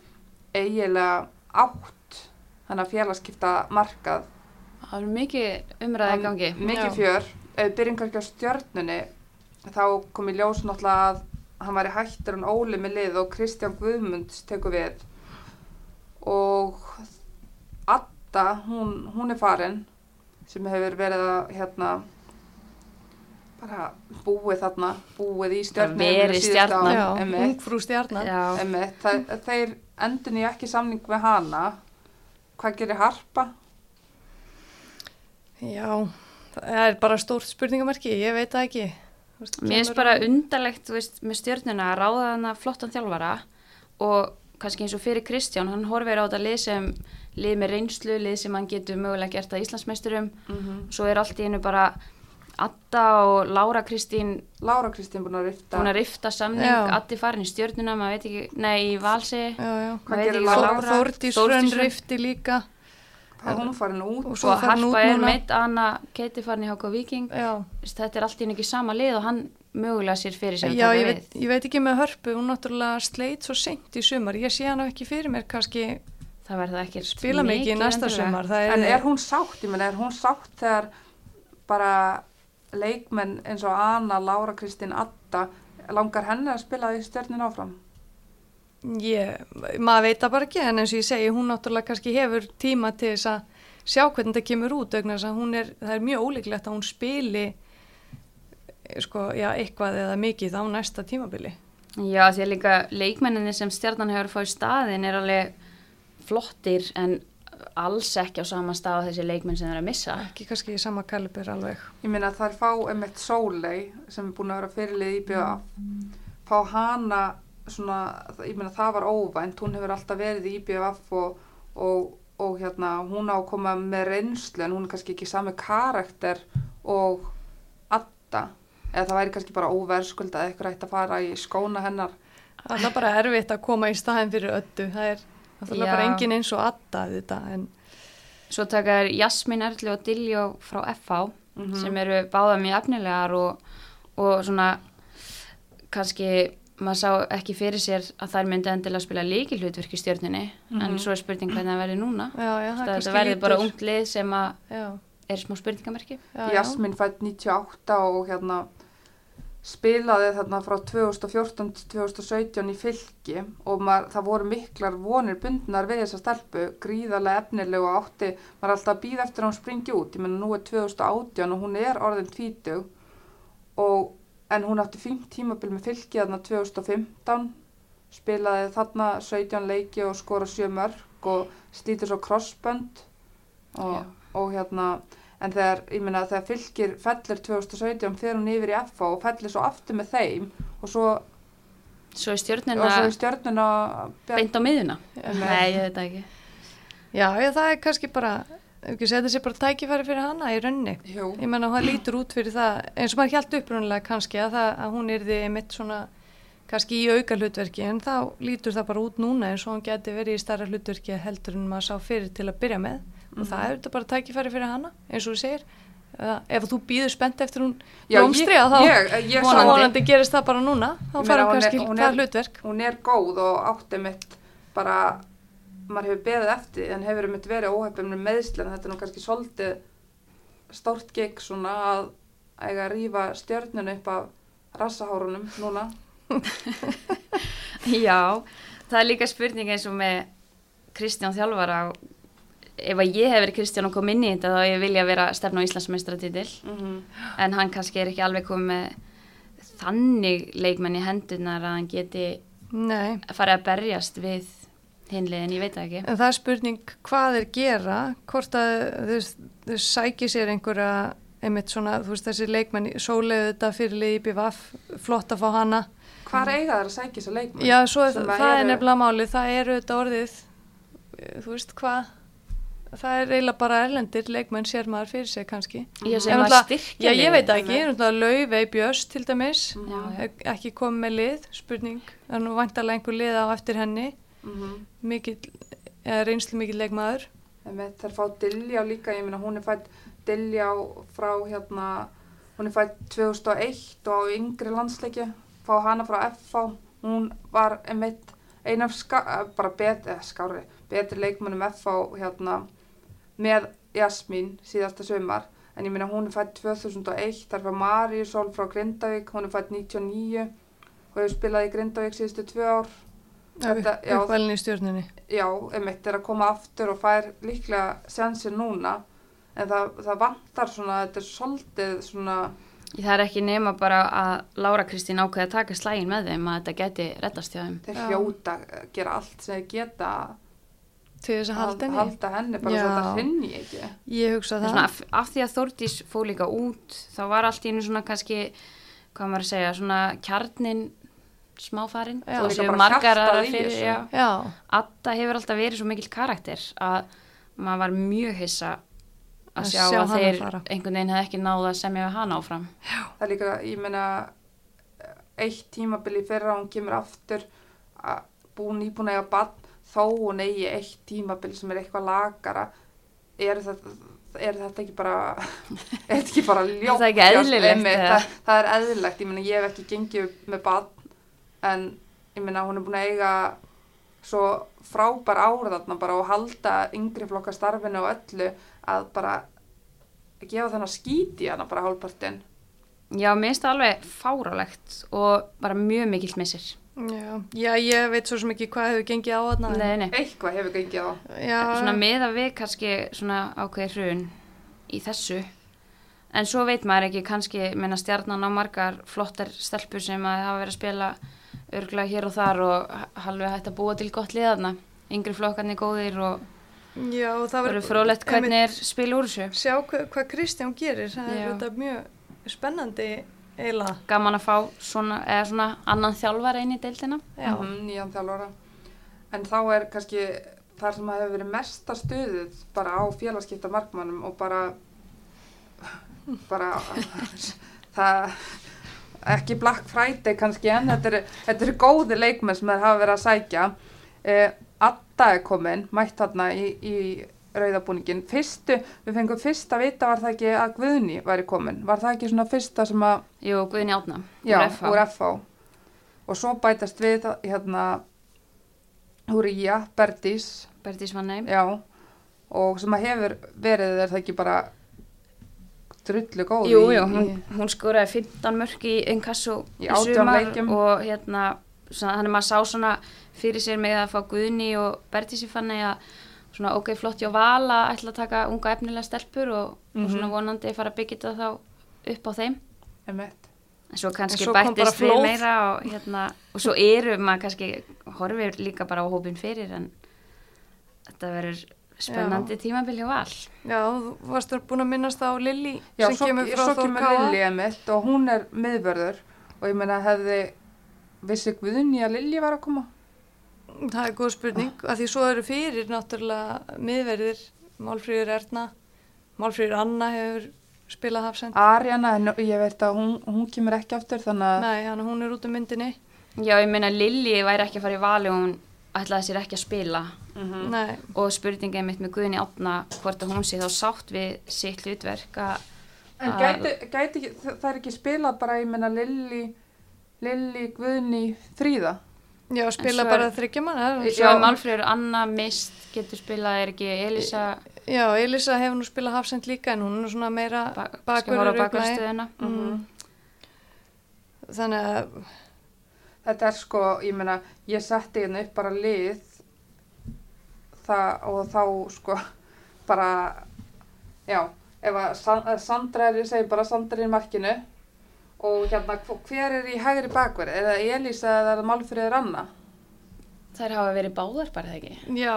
S1: eiginlega átt þannig að félagskipta markað
S3: Það er mikið umræði í gangi.
S1: mikið
S2: Já.
S1: fjör ef við byrjum kannski á stjörnunni þá kom í ljós náttúrulega að hann væri hættur en Óli með lið og Kristján Guðmunds tekur við. Og Adda, hún, hún er farin sem hefur verið að hérna bara búið þarna búið í stjörnunni
S3: Verið stjarnan.
S2: Ungfrú stjarnan.
S1: Þeir endun í ekki samning með hana. Hvað gerir Harpa?
S2: Já, það er bara stórt spurningamarki, ég veit það ekki. Þú veist,
S3: mér finnst bara undarlegt þú veist, með stjörnuna að ráða hana flottan þjálfara og kannski eins og fyrir Kristján, hann horfir á þetta lið sem lið með reynslu, lið sem hann getur mögulega gert að Íslandsmeisturum
S1: Mm -hmm.
S3: svo er allt í einu bara Adda og Lára Kristín
S1: Lára Kristín búin að rifta
S3: búin að rifta samning,
S2: Já.
S3: Addi farin í stjörnuna maður veit ekki, nei í Valsi
S2: Já, já.
S1: Hvað
S3: maður veit
S1: gerir
S3: ekki
S1: Lára?
S3: hvað
S2: Þór, Þórdís
S3: Þórdís
S2: Hrönn
S3: Hrönn.
S2: rifti líka.
S1: Að hún farin út
S2: Og út
S3: Harpa er meitt, Anna Keiti farin í HK Viking.
S2: Já,
S3: Þetta er allt í ekki sama lið og hann mögulega sér fyrir að
S2: Já ég,
S3: við.
S2: veit, ég veit ekki með hörpu, hún náttúrulega sleit svo seint í sumar, ég sé hana ekki fyrir mér kannski
S3: Það verða ekki
S2: spila mikið í næsta sumar, það
S1: en
S2: er,
S1: er hún sátt, ég meina er hún sátt þegar bara leikmenn eins og Anna, Lára Kristín Adda, langar henni að spila í stjörnin áfram
S2: ég, maður veit það bara ekki, en eins og ég segi, hún náttúrulega kannski hefur tíma til þess að sjá hvernig það kemur út, vegna þess að hún er, það er mjög ólíklegt að hún spili eh, sko, já, eitthvað eða mikið á næsta tímabili.
S3: Já, því að líka leikmenninni sem stjarnan hefur fáið staðin er alveg flottir en alls ekki á sama stað þessi leikmenn sem þeir að missa.
S2: Ekki kannski í sama kalibur alveg.
S1: ég meina þær fá emitt Sólei sem er búin að vera fyrirlið í BF fá hana svona, ég meina það var óvænt hún hefur alltaf verið í BF og, og, og hérna hún á að koma með reynslu en hún er kannski ekki sami karakter og Adda eða það væri kannski bara óverskuld að eitthvað ætti að fara í skóna hennar
S2: Það er bara erfitt að koma í staðin fyrir öllu, það er
S3: Já.
S2: bara engin eins og adda þetta, en
S3: Svo taka þær Jasmín Erli og Diljó frá FH
S1: Mhm.
S3: sem eru báða mjög efnilegar og, og svona kannski maður sá ekki fyrir sér að þær myndi endilega spila líkilhutverk í stjörnunni en svo er spurning hvernig það verði núna.
S2: já, já, það
S3: Það, verði bara
S2: lítur-
S3: ungt lið sem að er smá spurningamerki.
S1: Jasmín fætt 98 og hérna spilaði þarna frá 2014 til 2017 í fylki og maður, það voru miklar vonir bundnar við þessa stelpu, gríðarlega efnileg og átti, maður er alltaf að býða eftir að hún springi út, ég menna nú er 2018 og hún er orðin tvítug og en hún átti fínt tímabil með fylki þarna 2015 spilaði þarna 17 leiki og skora 7 mörg og slítur svo crossbönd og, og hérna en þegar, ég meina þegar fylgir fellir 2017 fyrir hún yfir í FH og fellir svo aftur með þeim og svo,
S3: Svo er
S1: og
S3: stjörnuna
S1: svo í stjörnuna
S3: beint á miðuna.
S2: Já.
S3: Nei, ég veit ekki.
S2: Já, já, það er kannski bara, ekki segja þessi bara tækifæri fyrir hana í rauninni.
S1: Jú,
S2: Ég menna, það lítur út fyrir það, eins og maður hjælt upprunnilega kannski að, það, að hún yrði mitt svona, kannski í auka hlutverki, en þá lítur það bara út núna eins og hún geti verið í starra hlutverki heldur en maður sá fyrir til að byrja með. Og það er þetta bara tækifæri fyrir hana, eins og þú segir. Uh, ef þú býður spennt eftir hún blómstri, að þá
S1: ég- ég sá-
S2: vonandi gerist það bara núna. Þá
S1: hún er-
S2: kannski
S1: hún
S2: það
S1: er-
S2: hlutverk.
S1: hún er góð og átti mitt bara, maður hefur beðið eftir en hefur mitt verið óhefum með meðsli en þetta er nú kannski svolítið stórt gig svona að eiga að rífa stjörnunu upp af rassahárunum núna.
S3: Já, það er líka spurning eins og með Kristján Þjálfara. Ef að ég hef verið Kristján og kom inn í þetta þá ég vilja vera stefn á Íslandsmeistaratitil.
S1: Mm
S3: en hann kannski er ekki alveg komið með þannig leikmenn í hendunar að hann geti
S2: Nei,
S3: farið að berjast við hinliðin, ég veit ekki
S2: En það er spurning hvað þeir gera, hvort að þau, þau sæki sér einhverja, einmitt svona, þú veist þessi leikmenn, sóleiðu þetta fyrirlið í BVF, flott að fá hana.
S1: Hvar eiga þær að sækja þessa leikmenn?
S2: Já, svo er, það,
S1: að
S2: það er
S1: eru-
S2: nefnilega málið, það eru þetta orðið, þú veist hvað, það er eiginlega bara erlendir leikmenn sér maður fyrir sig kannski.
S3: Ég
S2: Já, ég veit ekki, náttúrulega Laufey Björns til dæmis,
S3: Já, já.
S2: ek- ekki komið með lið, spurning, það er nú vantarlega einhver lið á eftir henni,
S1: Mm
S2: mikill, eða reynslu mikill leikmaður.
S1: Einmitt, þær fá Diljá líka, ég meina hún er fætt Diljá frá hérna, hún er fætt 2001 og á yngri landsleiki, fá hana frá FH, hún var einmitt ein af ska, eh, bara bet, eh, skári, betri leikmennum FH hérna með Jasmín síðasta sömar, en ég meina hún er fætt 2001, þar var Maríusól frá Grindavík, hún er fætt 99 og hefur spilað í Grindavík síðustu tvö ár. Þetta- já.
S2: Uppvælin í stjórnunni.
S1: já, einmitt er að koma aftur og fær líklega sjansir núna en það, það vantar svona, þetta er svolítið svona,
S3: Það er ekki nema bara að Lára Kristín ákveði að taka slægin með þeim að þetta geti reddast hjá þeim.
S1: þeir hljóta að gera allt sem þeir geta
S2: Til þess að halda henni.
S1: halda henni bara
S2: Já.
S1: svo þetta hrinni ekki.
S2: Ég hugsa
S3: Það er svona, af, af því að Þórdís fóð líka út, þá var allt í einu svona kannski, hvað maður að segja, svona kjarnin smáfarinn.
S2: Já.
S1: Líka
S3: séu margar
S1: í
S3: fyrir, já.
S2: Já,
S3: Adda hefur alltaf verið svo mikill karakter að maður var mjög hissa að
S2: Að
S3: sjá,
S2: sjá
S3: að þeir
S2: fara.
S3: einhvern veginn hefði ekki náða að semja við hana áfram.
S1: Það er líka, ég meina, eitt tímabili fyrra hún kemur aftur að búin íbúin að eiga bann þó hún eigi eitt tímabil sem er eitthvað lagara er þetta, er þetta ekki bara er þetta ekki bara ljótt
S3: Er það ekki eðlilegt, eða?
S1: það, það er eðlilegt, ég meina ég hef ekki gengið með badn en ég meina hún er búin að eiga svo frábær árið þarna bara og halda yngri flokka starfinu og öllu að bara gefa þennan skíti hana bara hálfpartin
S3: Já, mér finnst það alveg fárálegt og bara mjög mikill missir.
S2: Já, já, ég veit svo sem ekki hvað hefur gengið á þarna.
S3: Nei, nei.
S1: eitthvað hefur gengið á
S2: Já,
S3: Svona með að við kannski svona ákveði hrun í þessu. En svo veit maður ekki kannski, menna stjarnan á margar flottar stelpur sem að hafa verið að spila örglega hér og þar og halveg hægt að búa til gott liðarna. Yngri flokkarnir góðir og
S2: já, og það
S3: það verður frólægt hvernig er spil úr þessu.
S2: Sjá hvað, hvað Kristján gerir, það er
S3: Já.
S2: þetta mjög spennandi eiginlega.
S3: Gaman að fá svona, eða svona annan þjálfar inn í deildina.
S2: Já,
S1: Mhm, nýjan þjálfara en þá er kannski þar sem að hefur verið mesta stuðið bara á félagskipta markmannum og bara bara það ekki Black Friday kannski en þetta eru, þetta eru góði leikmenn sem þeir hafa verið að sækja eh, Adda er komin mætt þarna í, í rauðabúningin fyrstu, við fengum fyrst að vita var það ekki að Guðni væri komin var það ekki svona fyrsta sem að
S3: Jú, Guðni Átna.
S1: Já,
S3: úr FH.
S1: Og svo bætast við hérna úr Ía, Berdís,
S3: Bertís Vannheim.
S1: já, og sem að hefur verið er það ekki bara drullu góð
S3: Jú, jú, hún, hún skoraði 15 mörg í Inkasso
S1: Í 18 leikjum.
S3: og hérna, svona, hann er maður sá svona fyrir sér með að fá Guðni og Bertísi fannig að svona ok, flott hjá Vala ætla að taka unga efnilega stelpur og, og svona
S1: Mhm.
S3: vonandi fara að byggja þetta þá upp á þeim.
S1: einmitt.
S3: En svo kannski
S2: En svo
S3: bættist við meira og hérna, og svo eru maður kannski horfir líka bara á hópin fyrir en þetta verður spennandi tímabil hjá Val.
S2: já, þú varst búin að minnast á Lilli
S1: Já,
S2: sem
S1: svo,
S2: kemur frá Káa.
S1: Lilli einmitt og hún er miðvörður og ég meina hefði vissi Guðni að Lilli var að koma?
S2: Það er góð spurning, af því svo eru fyrir náttúrulega miðverðir, Málfríður Erna, Málfríður Anna hefur spilað hafsend.
S1: Arjana, en ég veit að hún, hún kemur ekki aftur þannig að
S2: Nei, hann hún er út um myndinni.
S3: Já, ég meina Lilli væri ekki að fara í vali og hún ætlaði sér ekki að spila
S1: Mhm.
S2: Nei,
S3: og spurningið mitt með Guðni Átna hvort að hún sé þá sátt við sitt hlutverk að
S1: En
S3: að-
S1: gæti, gæti ekki, það er ekki spilað bara, ég meina Lilli, Lilli, Guðni, Fríða?
S2: já, spila
S3: er-
S2: bara þryggja manna.
S3: svo
S1: Já.
S3: er Málfreyður Anna mist getur spilað er ekki Elisa
S2: Já, Elisa hefur nú spilað hafsend líka en hún er svona meira
S3: ba
S2: nei.
S3: bakvörðstöðuna
S2: Mm. Þannig að,
S1: Þetta er sko, ég meina, ég setti hérna upp bara lið það, og þá sko bara, já, ef að San- að Sandra er, ég segi bara Sandra er í markinu og hérna, hv- hver er í hægri bakverð? Er það Elísa eða er það Málfríður Anna?
S3: þær hafa verið báðar bara það ekki
S2: já,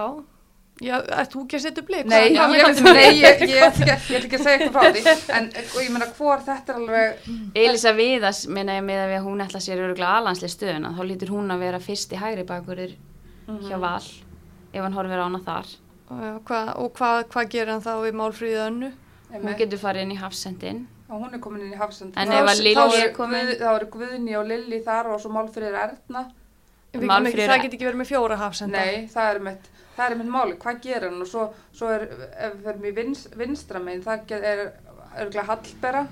S2: já, ætti þú ekki að setja upp leik?
S1: Nei,
S3: Já,
S1: ég,
S3: með
S1: ætla ekki að segja eitthvað frá því, en ég meina, hvor þetta er alveg,
S3: Elisa Viðas meina ég með að hún ætla sér öruglega alanslega stöðuna þá lítur hún að vera fyrsti hægri bakvörður hjá Val ef hann horfir á hana þar
S2: og hvað hva gerir hann þá við Málfríðu önnu?
S3: hún getur farið inn í hafsendin
S1: og hún er komin inn í hafsend.
S3: En
S1: Þá-
S3: ef að
S1: þá
S3: Lilli
S1: eru
S3: er komin-
S1: Guð- Þá eru Guðni og Lilli þar og svo Málfríður Erna.
S2: Það get ekki verið með fjóra hafsenda.
S1: Nei, það er mitt, það er mitt máli, hvað gerir hann og svo, svo er, ef við ferum í vins, vinstra megin, það get- er örgulega Hallbera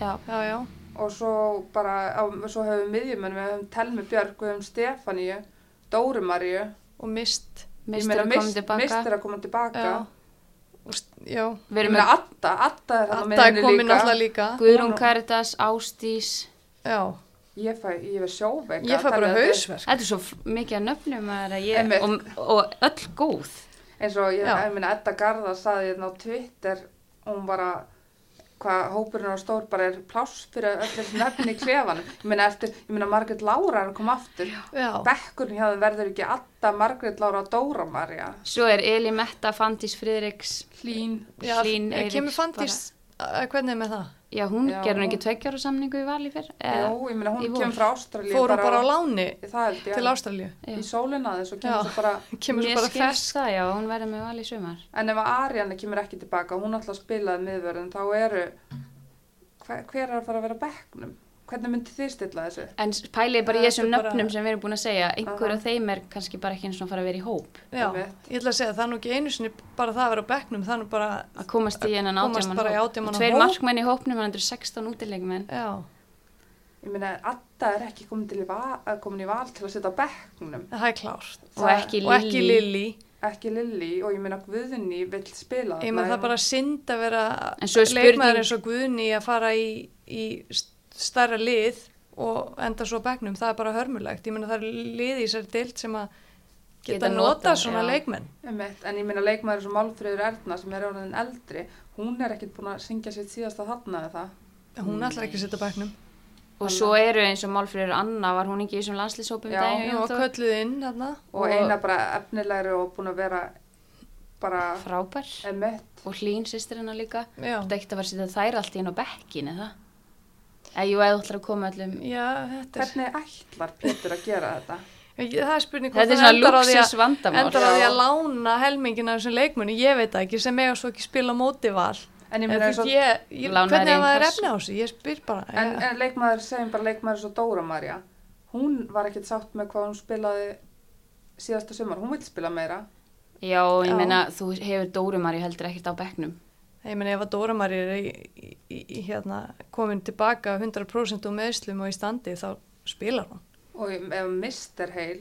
S3: já,
S2: Já, já.
S1: og svo bara, á, svo hefur við miðjumenn, við hefum Telmi Björk, við hefum Stefaníu, Dóru Maríu,
S2: Og mist.
S3: mistur að koma tilbaka
S1: Mistur að koma tilbaka.
S2: Já. Já.
S3: við erum með
S1: Adda, Adda er
S2: er komin
S1: líka.
S2: alltaf líka.
S3: Guðrún Karitas, Ástís
S2: Já.
S1: Ég fæ, ég fæ sjóveika.
S2: Ég fæ bara hausverk.
S3: þetta er svo mikið að nöfnum að ég, og, og öll góð.
S1: Eins og ég, ég meina Edda Garða saði hérna á Twitter hún bara hvað hópurinn á stór bara er pláss fyrir öll þessi nefni í klefanum. Ég meina eftir, ég meina Margrét Lára er að koma aftur.
S2: Já.
S1: bekkurinn hjá þeim verður ekki Adda, Margrét Lára og Dóra Marja
S3: svo er Eli Metta, Fandís Friðriks
S1: Hlín.
S3: Hlín Eiríks
S2: Kemur Fandís, hvernig er með það?
S3: já, hún
S1: Já.
S3: gerur ekki tveggjára samningu í vali fyrr
S1: Jú, ég meina hún kemur frá Ástralíu
S2: Fór hún bara á láni til Ástralíu?
S1: í sólina þess og kemur
S2: Já.
S1: svo bara
S2: Kemur svo bara fersk.
S3: það, já, hún verður með vali í sumar
S1: en ef að Arianna kemur ekki tilbaka hún alltaf spilaði miðverðin þá eru hver, hver er að fara að vera á bekknum hvernig myndi þið stilla þessu?
S3: En pælið bara í þessum
S2: er bara-
S3: nöfnum sem við erum búin að segja, einhver af þeim er kannski bara ekki eins og fara að vera í hóp.
S2: Já, ég ætla að segja það er nú ekki einu sinni bara það að vera á bekknum, það er nú bara,
S3: Að komast í
S2: Komast
S3: átjáman hóp.
S2: 18 manna
S3: Tveir markmenn í hópnum, hann er 16 útileikmenn.
S2: já,
S1: Ég meina, Adda er ekki komin, til í val, að komin í val til að setja á bekknum,
S2: það er klárt.
S3: Og ekki
S2: Og ekki
S3: Lilly.
S2: Lilly.
S1: ekki Lilli og ég meina Guðni vill spila
S2: Ég með það bara synd að vera
S3: En svo er spurning-
S2: leikmaður eins og Guðni að fara í, í starra lið og enda svo á bekknum, það er bara hörmulegt. Ég meina það er lið í þessari deild sem að geta,
S3: Geta
S2: nota
S3: notað,
S2: svona
S3: já.
S2: leikmenn.
S1: Einmitt, en ég meina leikmaður eins og Málfröður Erna sem er orðin eldri, hún er ekkit búin að syngja sitt síðasta þarna eða það.
S2: Hún ætlar ekki að setja á bekknum.
S3: Og svo eru eins og Málfrýður Anna, var hún ekki í þessum landslýshópum
S1: Já,
S3: daginn?
S2: Já, kölluð inn þarna.
S1: Og, eina bara efnilegri og búin að vera bara
S3: Frábær.
S1: emitt.
S3: Og Hlín, sýstir hennar líka.
S2: Já,
S3: Þú ekkert að fara að setja þær allt í henn á bekkin, eða? Eða jú, eða þú ætlar að koma öllum...
S2: já, þetta er,
S1: Hvernig ætlar Pétur að gera þetta?
S2: Ég- það er spurning
S3: er
S2: það endar á því að- endar á því að lána helmingina af þessum leikmunni, ég veit það ekki, sem eiga svo ekki spila á móti val.
S1: En ég meina
S2: ég,
S3: Lánaðir
S2: hvernig hafa þær
S3: inkasso.
S2: efni á þessu? Ég spyr bara.
S1: en,
S2: ég-
S1: en leikmaður, segjum bara leikmaður og Dóra Marja, hún var ekkit sátt með hvað hún spilaði síðasta sumar, hún vil spila meira.
S3: Já, ég meina, þú hefur Dórumari heldur ekkert á bekknum.
S2: Ég meina ef að Dóramari er í, í, í, hérna, komin tilbaka 100% úr meðslum og í standi þá spilar hún.
S1: Og ef mist er heil,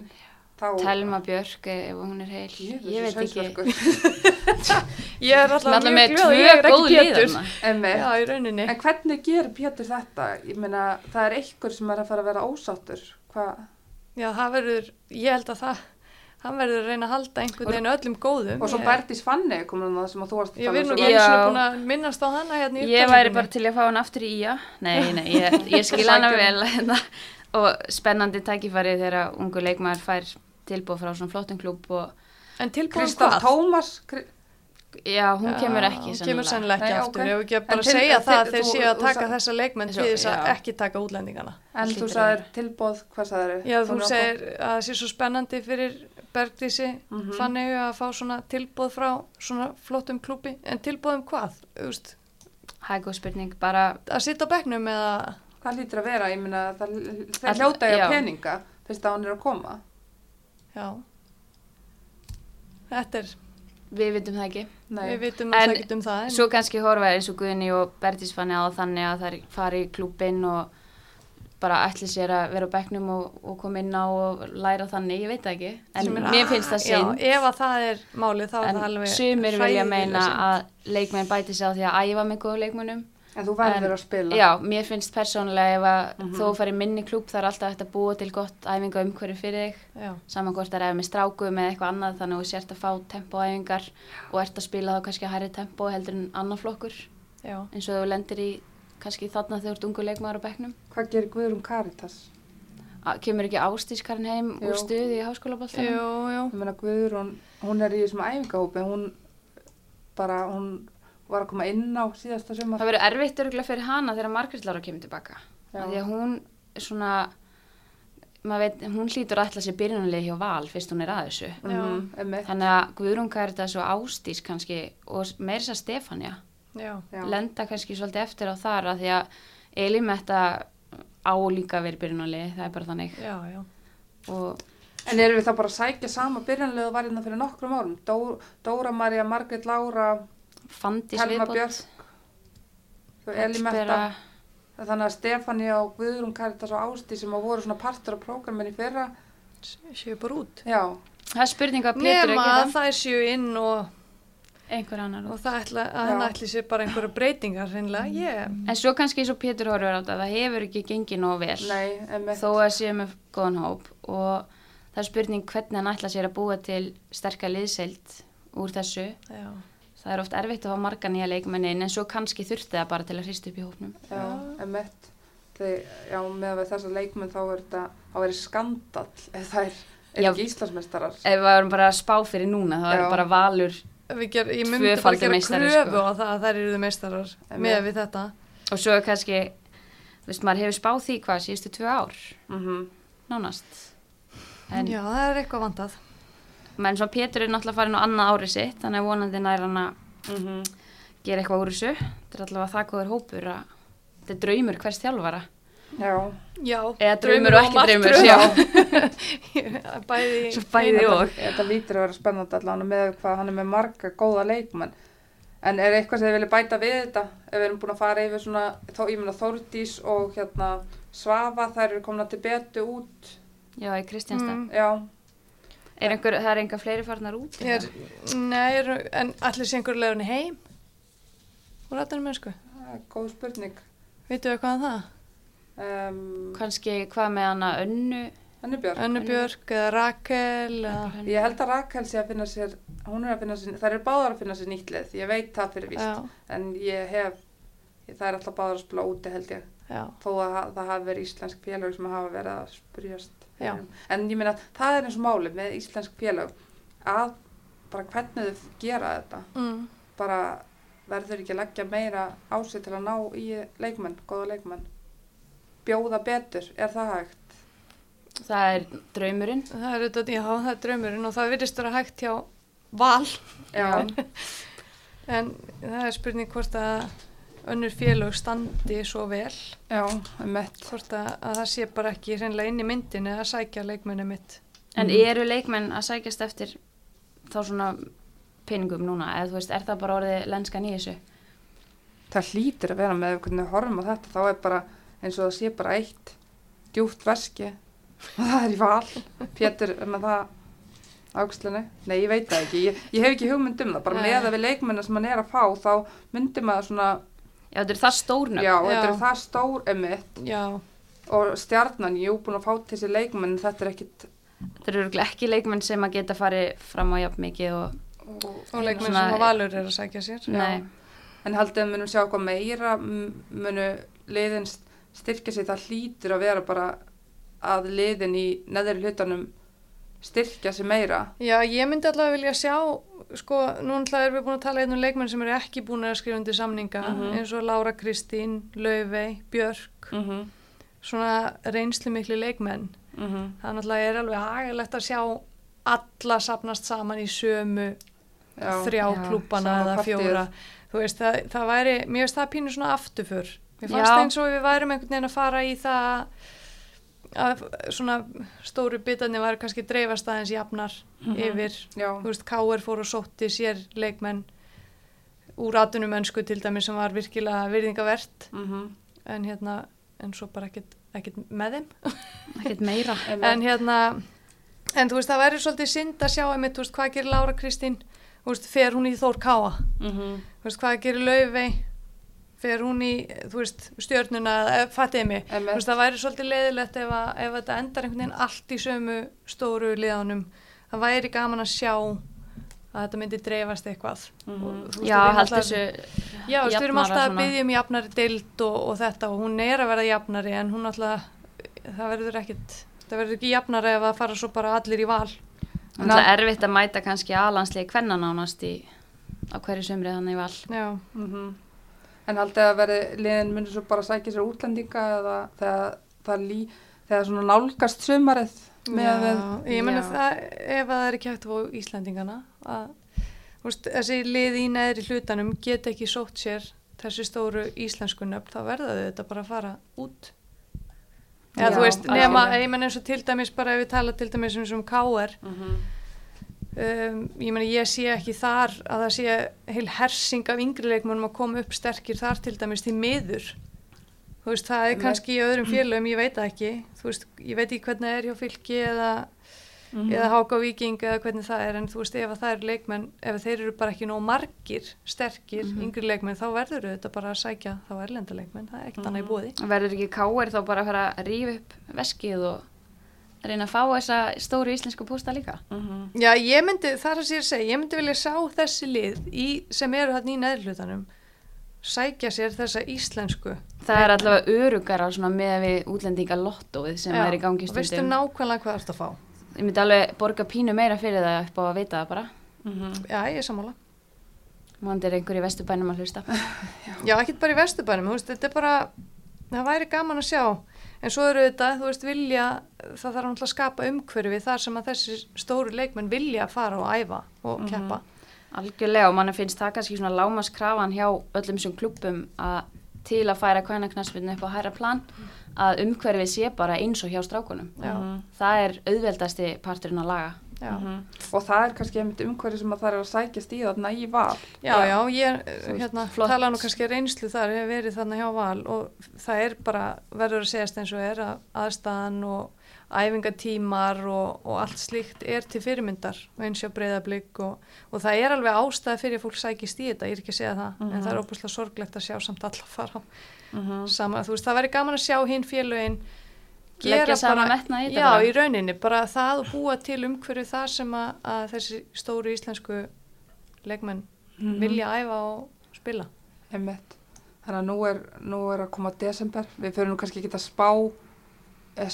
S1: þá...
S3: Telma Björk, ef hún er heil.
S1: Jöfus,
S3: ég veit ekki.
S2: Ég er alltaf mjög
S3: með
S2: glöð ég er
S3: góð
S2: ekki Pétur. rauninni.
S1: En hvernig gerir Pétur þetta? Ég meina, það er einhver sem er að fara að vera ósáttur. Hvað?
S2: Já, það verður, ég held að það, hann verður að reyna að halda einhvern veginn öllum góðum.
S1: Og svo Bertís Fanni komin það sem að þú varst
S2: Ég vil nú
S1: um.
S2: ekki
S3: Já.
S2: eins og búin að minnast á hana hérna í
S3: Ég væri bara til að fá hann aftur í ía. Nei, nei, ég, ég skil hana vel. Hérna. Og spennandi tækifæri þegar ungu leikmaður fær tilbúð frá svona flottum klúb og
S2: En tilbúin
S1: Kristaf
S2: hvað?
S1: Tómas, Kri-
S3: já, hún kemur
S2: Já,
S3: ekki
S2: Hún kemur sennilega ekki
S1: Nei,
S2: aftur.
S1: ok.
S2: Ef ekki
S1: En
S2: bara
S1: til-
S2: segja það að þeir séu að taka
S1: sa-
S2: þessa leikmenn til þess að ekki taka útlendingana.
S1: en þú sagðir tilbóð, hvað sagðir
S2: Já, þú segir að það sé svo spennandi fyrir Bergdísi
S1: Mhm.
S2: þannig að fá svona tilbúð frá svona flottum klúbi. En tilbúð um hvað? Þú veist,
S3: Hæg og spurning, bara
S2: að sitja á bekknum eða...
S1: Hvað lítur að vera? Ég meina, það, það hljóta ég
S3: já.
S1: peninga fyrst að hann er að koma.
S2: Já. Þetta er,
S3: við vitum það ekki.
S1: Nei.
S2: við vitum
S3: En
S2: að það um það. En,
S3: Svo kannski horfa eins og Guðni og Bertís fanni á þannig að þær fari í klúbinn og bara ætli sér að vera á bekknum og, og koma inn á og læra þannig, ég veit það ekki. En
S2: sem er-
S3: mér finnst það
S2: Já,
S3: synd.
S2: ef að það er málið þá er
S3: En
S2: það alveg
S3: sumir vilja
S2: hræðilega
S3: meina
S2: synd.
S3: að leikmenn bæti sig á því að æfa með góðu leikmennum.
S1: En þú verður að spila.
S3: Já, mér finnst persónulega ef að
S1: Mhm.
S3: þó þú færi minni klúb það er alltaf hægt að búa til gott æfinga umhverju fyrir þig.
S2: Já,
S3: Saman hvort það er ef með strákum eða eitthvað annað þannig að þú sért að fá tempoæfingar og ert að spila þá kannski að hærri tempo heldur en annar flokkur
S2: já.
S3: eins og þú lendir í kannski þarna þegar þú ert ungu leikmaður á bekknum.
S1: Hvað gerir Guðrún Karitas?
S3: A- Kemur ekki ástískarinn heim
S1: Jú.
S3: úr stuði í
S2: Jú,
S3: háskólaboltanum?
S2: jú.
S1: Meina, Guðrún, hún er í þessum æfingahópi, hún bara, hún var að koma inn á síðasta sumar.
S3: Það verður erfitt örgulega fyrir hana þegar Margrét Lára kemur tilbaka.
S1: Já.
S3: Af Því að hún er svona, maður veit, hún hlýtur að ætla sér byrjunarlið hjá Val fyrst hún er að þessu.
S1: Mhm, einmitt.
S3: Þannig að Guðrún Karitas og Ástís kannski og meira þess að Stefania
S2: Já,
S1: Já.
S3: lenda kannski svolítið eftir á þar að því að Elimetta á líka verið byrjunarlið, það er bara þannig.
S2: já, já.
S3: Og
S1: En erum við þá bara að sækja sama byrjanlega og var hérna fyrir nokkrum árum? Dó, Dóra María, Margrét Lára,
S3: Fandís
S1: Telma
S3: viðbót. Hallbera,
S1: Þannig að Stefania og Guðrún Karitas og Ásti sem að voru svona partur á prógramin í fyrra.
S2: Séu bara út.
S1: Já,
S3: það er spurning hvað Pétur er
S2: Nema
S3: að
S2: að það séu inn og,
S3: Einhver annar.
S2: og það ætla, að ætli sér bara einhverja breytingar hreinlega. Ég,
S3: En svo kannski eins og Pétur horfur á þetta, það hefur ekki gengið nóg vel.
S1: nei,
S3: þó að séu með góðan hóp og það er spurning hvernig hann ætla sér að búa til sterkar liðseild úr þessu.
S2: já.
S3: Það er oft erfitt að fá marga nýja leikmenni inn en svo kannski þurfti það bara til að hrista upp í hópnum.
S1: Já. Þegar, já, með að þessa leikmenn þá er þetta, þá er skandall ef það er, er
S3: Já.
S1: ekki Íslandsmeistarar.
S3: Ef við varum bara að spá fyrir núna þá er bara valur
S2: Við ger, ég myndi bara gera kröfu
S3: sko.
S2: á það að þær eru meistarar með við þetta.
S3: og svo er kannski, veist maður hefur spáð því hvað síðustu tvö ár,
S1: Mm
S3: nánast. En,
S2: Já, það er eitthvað vandað.
S3: Menn svo Pétur er náttúrulega farin á annað ári sitt þannig að vonandi nær hann að
S1: -hmm.
S3: gera eitthvað úr þessu. Þetta er allavega það góður hópur að þetta er draumur hvers þjálfara.
S1: Já,
S2: Já,
S3: Eða draumur og ekki draumur,
S2: já. bæði,
S3: bæði og.
S1: þetta lítur að vera spennandi allan með hvað hann er með marga góða leikmenn en er eitthvað sem þið vilja bæta við þetta ef við erum búin að fara yfir svona þó, ég meina Þórdís og hérna Svafa þær eru komin til betu út
S3: Já, í Kristjánstad.
S2: Mm.
S1: já,
S3: Er einhver, það er enga fleiri farnar út?
S2: Er, nei, er, en allir sé einhver leiðunni heim? Úr rættanum mennsku.
S1: það er góð spurning.
S2: Veitu við hvað um það?
S1: um,
S3: Kanski hvað með hana önnu?
S1: Önnu Björk.
S2: Önnu Björk eða Rakel eða...
S1: ég held að Rakel sé að finna sér hún er að finna sér, þær eru báðar að finna sér nýtt lið. Ég veit það fyrir víst.
S2: Já,
S1: en ég hef, það er alltaf báðar að spila úti held ég
S2: já,
S1: þó að ha- það hafi verið íslensk félag sem hafa verið að spyrjast um. en ég meina það er eins og máli með íslensk félag að bara hvernig þau gera þetta
S2: mm.
S1: bara verður ekki að leggja meira á sig til að ná í leikmenn, góða leikmenn bjóða betur, er það hægt?
S3: Það er draumurinn.
S2: það er já, það er draumurinn og það virðist vera hægt hjá val
S1: Já,
S2: en það er spurning hvort að önnur félög standi svo vel.
S1: Já, mett
S2: hvort að, að það sé bara ekki hreinlega inn í myndin eða sækja leikmenni mitt.
S3: En eru leikmenn að sækjast eftir þá svona peningum núna? Eða þú veist, er það bara orðið lenskan í þessu?
S1: það hlýtur að vera með hvernig við horfum á þetta, þá er bara eins og það sé bara eitt djúpt veski og það er í val. Pétur er með það ákslunni, nei ég veit það ekki. Ég, ég hef ekki hugmynd um það, bara með að við leikmennar sem hann er að fá, þá myndi maður svona
S3: Já, þetta er það stórnöfn.
S1: já, þetta
S2: Já.
S1: er það stór emitt
S2: já,
S1: og stjarnan, jú, búin að fá til þessi leikmenn en þetta er ekkit
S3: Þetta eru örugglega ekki leikmenn sem að geta farið fram á jafn mikið og...
S1: og,
S2: og leikmenn
S3: Svona-
S2: sem að valur er að sækja sér
S3: Nei.
S1: en haldið að munum sjá eitthvað meira m- munu liðin st- styrkja sig, það hlýtur að vera bara að liðin í neðri hlutanum styrkja sig meira
S2: Já, ég myndi allavega vilja sjá, sko, núna erum við búin að tala einn um leikmenn sem eru ekki búin að skrifa undir samninga,
S1: Mhm.
S2: eins og Lára Kristín, Laufey, Björk,
S1: mm -hmm.
S2: svona reynslu miklu leikmenn. Það náttúrulega er alveg hagalegt að sjá alla sapnast saman í sömu þrjá
S3: Já,
S2: klúbana
S1: sama
S2: eða fjóra. Þú veist, það, það væri, mér finnst það pínu svona afturför. Mér fannst
S3: Já.
S2: eins og við værum einhvern veginn að fara í það að svona stóru bitarnir væri kannski dreifast aðeins jafnar
S1: Mhm.
S2: yfir.
S1: Já,
S2: þú veist, K.R. fór og sótti sér leikmenn úr atunumönsku til dæmi sem var virkilega virðingavert.
S1: Mm
S2: en hérna, en svo bara ekkert, ekkert með þeim.
S3: Ekkert meira.
S2: en hérna, en þú veist, það væri svolítið synd að sjá einmitt, þú veist, hvað gerir Lára Kristín? Þú veist, fer hún í Þór Káa
S1: -hmm.
S2: þú veist, hvað gerir Laufey fer hún í, veist, stjörnuna eða fattiði mig, veist, það væri svolítið leiðilegt ef, að, ef þetta endar einhvern veginn allt í sömu stóru liðanum það væri gaman að sjá að þetta myndi dreifast eitthvað.
S1: Mhm.
S2: Og, þú veist,
S3: Já,
S2: alltaf-
S3: þessu
S2: Já, þú veist, við erum alltaf að byggja um jafnari deild og, og þetta og hún er að verða jafnari en hún alltaf, það verður ekkit það verður ekki jafnari ef að fara svo bara allir í val.
S3: Það er erfitt að mæta kannski aðlandslegi kvenna nánast í, á hverju sömrið hann í val.
S2: Já,
S1: Mhm. En haldið að veri liðin myndir svo bara sækja sér útlendinga eða þegar það lí, þegar svona nálgast sumarið með
S2: Já,
S1: við
S2: ég meni
S3: Já.
S2: það ef að það er ekki hægt á Íslandingana að veist, þessi lið í neðri hlutanum get ekki sótt sér þessi stóru íslensku nöfn þá verða þau þetta bara að fara út eða
S1: Já,
S2: þú veist, nema, ég menn eins og til dæmis bara ef við tala til dæmis um KR
S1: Mhm.
S2: Um, ég meni ég sé ekki þar að það sé heil hersing af yngri leikmennum að koma upp sterkir þar til dæmis til miður þú veist, það er kannski í öðrum félögum, ég veit ekki þú veist, ég veit ekki hvernig það er hjá fylki eða
S1: Mhm.
S2: eða Háka Víking eða hvernig það er en þú veist ef að það er leikmenn ef þeir eru bara ekki nóg margir sterkir,
S3: Mhm.
S2: yngri leikmenn þá verður þetta bara að sækja þá erlenda leikmenn það er ekkert annað í
S1: Mhm.
S2: bóði
S3: Verður ekki káir þá bara að fara að rífa upp veskið og reyna að fá þessa stóru íslensku pústa líka?
S1: Mhm.
S2: Já, ég myndi, það er að sér að segja, ég myndi vilja sjá þessi lið í, sem eru hann í neðlutanum sækja sér þessa íslensku
S3: Það er allavega örugara svona með við útlendinga lottóið sem er í gangi
S2: og veistu
S3: stundum.
S2: nákvæmlega hvað það er að fá
S3: Ég myndi alveg borga pínu meira fyrir það upp á að vita það bara.
S1: Mhm.
S2: Já, ég er sammála
S3: Mándir einhver í vesturbænum að hlusta.
S2: Já, ekkert bara í vesturbænum, þú veist, þetta er bara það væri gaman að sjá en svo eru þetta, þú veist, vilja það þarf náttúrulega að skapa umhverfi þar sem að þessi stóru leikmenn vilja fara og æfa og
S1: Mhm.
S2: keppa
S3: Algjörlega og mann finnst það kannski svona lámaskrafan hjá öllum sem klubbum að til að færa kvænaknarsmyndin upp á hæra plan að umhverfið sé bara eins og hjá strákunum.
S2: Já.
S3: Það er auðveldasti parturinn að laga.
S2: Já.
S1: Mhm. og það er kannski einmitt umhverju sem að það er að sækjast í þarna í val
S2: Já, já, ég hérna, tala nú kannski reynslu þar, hef verið þarna hjá val og það er bara, verður að segjast eins og er að aðstæðan og æfingatímar og, og allt slíkt er til fyrirmyndar og eins og breyðablík og, og það er alveg ástæða fyrir að fólk sækist í þetta, ég er ekki að segja það, en það er óbúslega sorglegt að sjá samt alla fara á
S1: Mhm.
S2: sama, þú veist, það væri gaman að sjá hinn félögin
S3: Saman metnað í þetta
S2: Já,
S3: bara.
S2: í rauninni, bara það og búa til umhverju það sem að, að þessi stóru íslensku leikmenn
S1: Mhm.
S2: vilja æfa og spila.
S1: Einmitt. Þannig að nú er, nú er að koma desember, við fyrir nú kannski ekki að spá, eh,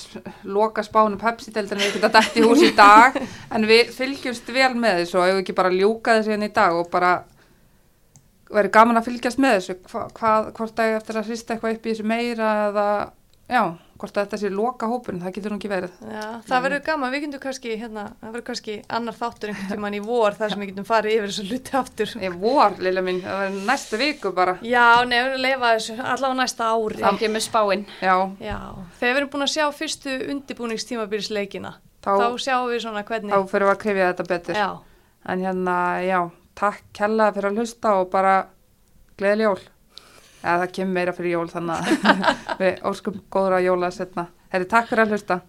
S1: loka spánu Pepsi-deldin við geta dætt í hús í dag, en við fylgjumst vel með þessu og ef við ekki bara ljúka þessu hérna í dag og bara verið gaman að fylgjast með þessu, hva, hvað, hvort er eftir að hrista eitthvað upp í þessu meira eða, já, hvort að þetta sé loka hópurinn, það getur nú ekki verið.
S2: Já, það verður gaman, við getum kannski, hérna, það verður kannski annar þáttur einhvern tímann í vor þar sem við getum farið yfir þessu luti aftur.
S1: Ég vor, Lilja mín, það verður næstu viku bara,
S2: Já, nefnir að leifa þessu, allavega næsta ári.
S3: Þá kemur spáinn.
S1: já,
S2: Já, þegar við erum búin að sjá fyrstu undibúningstímabilisleikina,
S1: þá,
S2: þá sjáum við svona
S1: þá
S2: hvernig.
S1: fyrir við að krifja þetta betur.
S2: Já,
S1: En hérna, já, takk kjallaði fyrir að hlusta og bara gleðileg jól. Eða það kemur meira fyrir jól þannig að við óskum góður að jóla setna. Herri, takk fyrir að hlusta.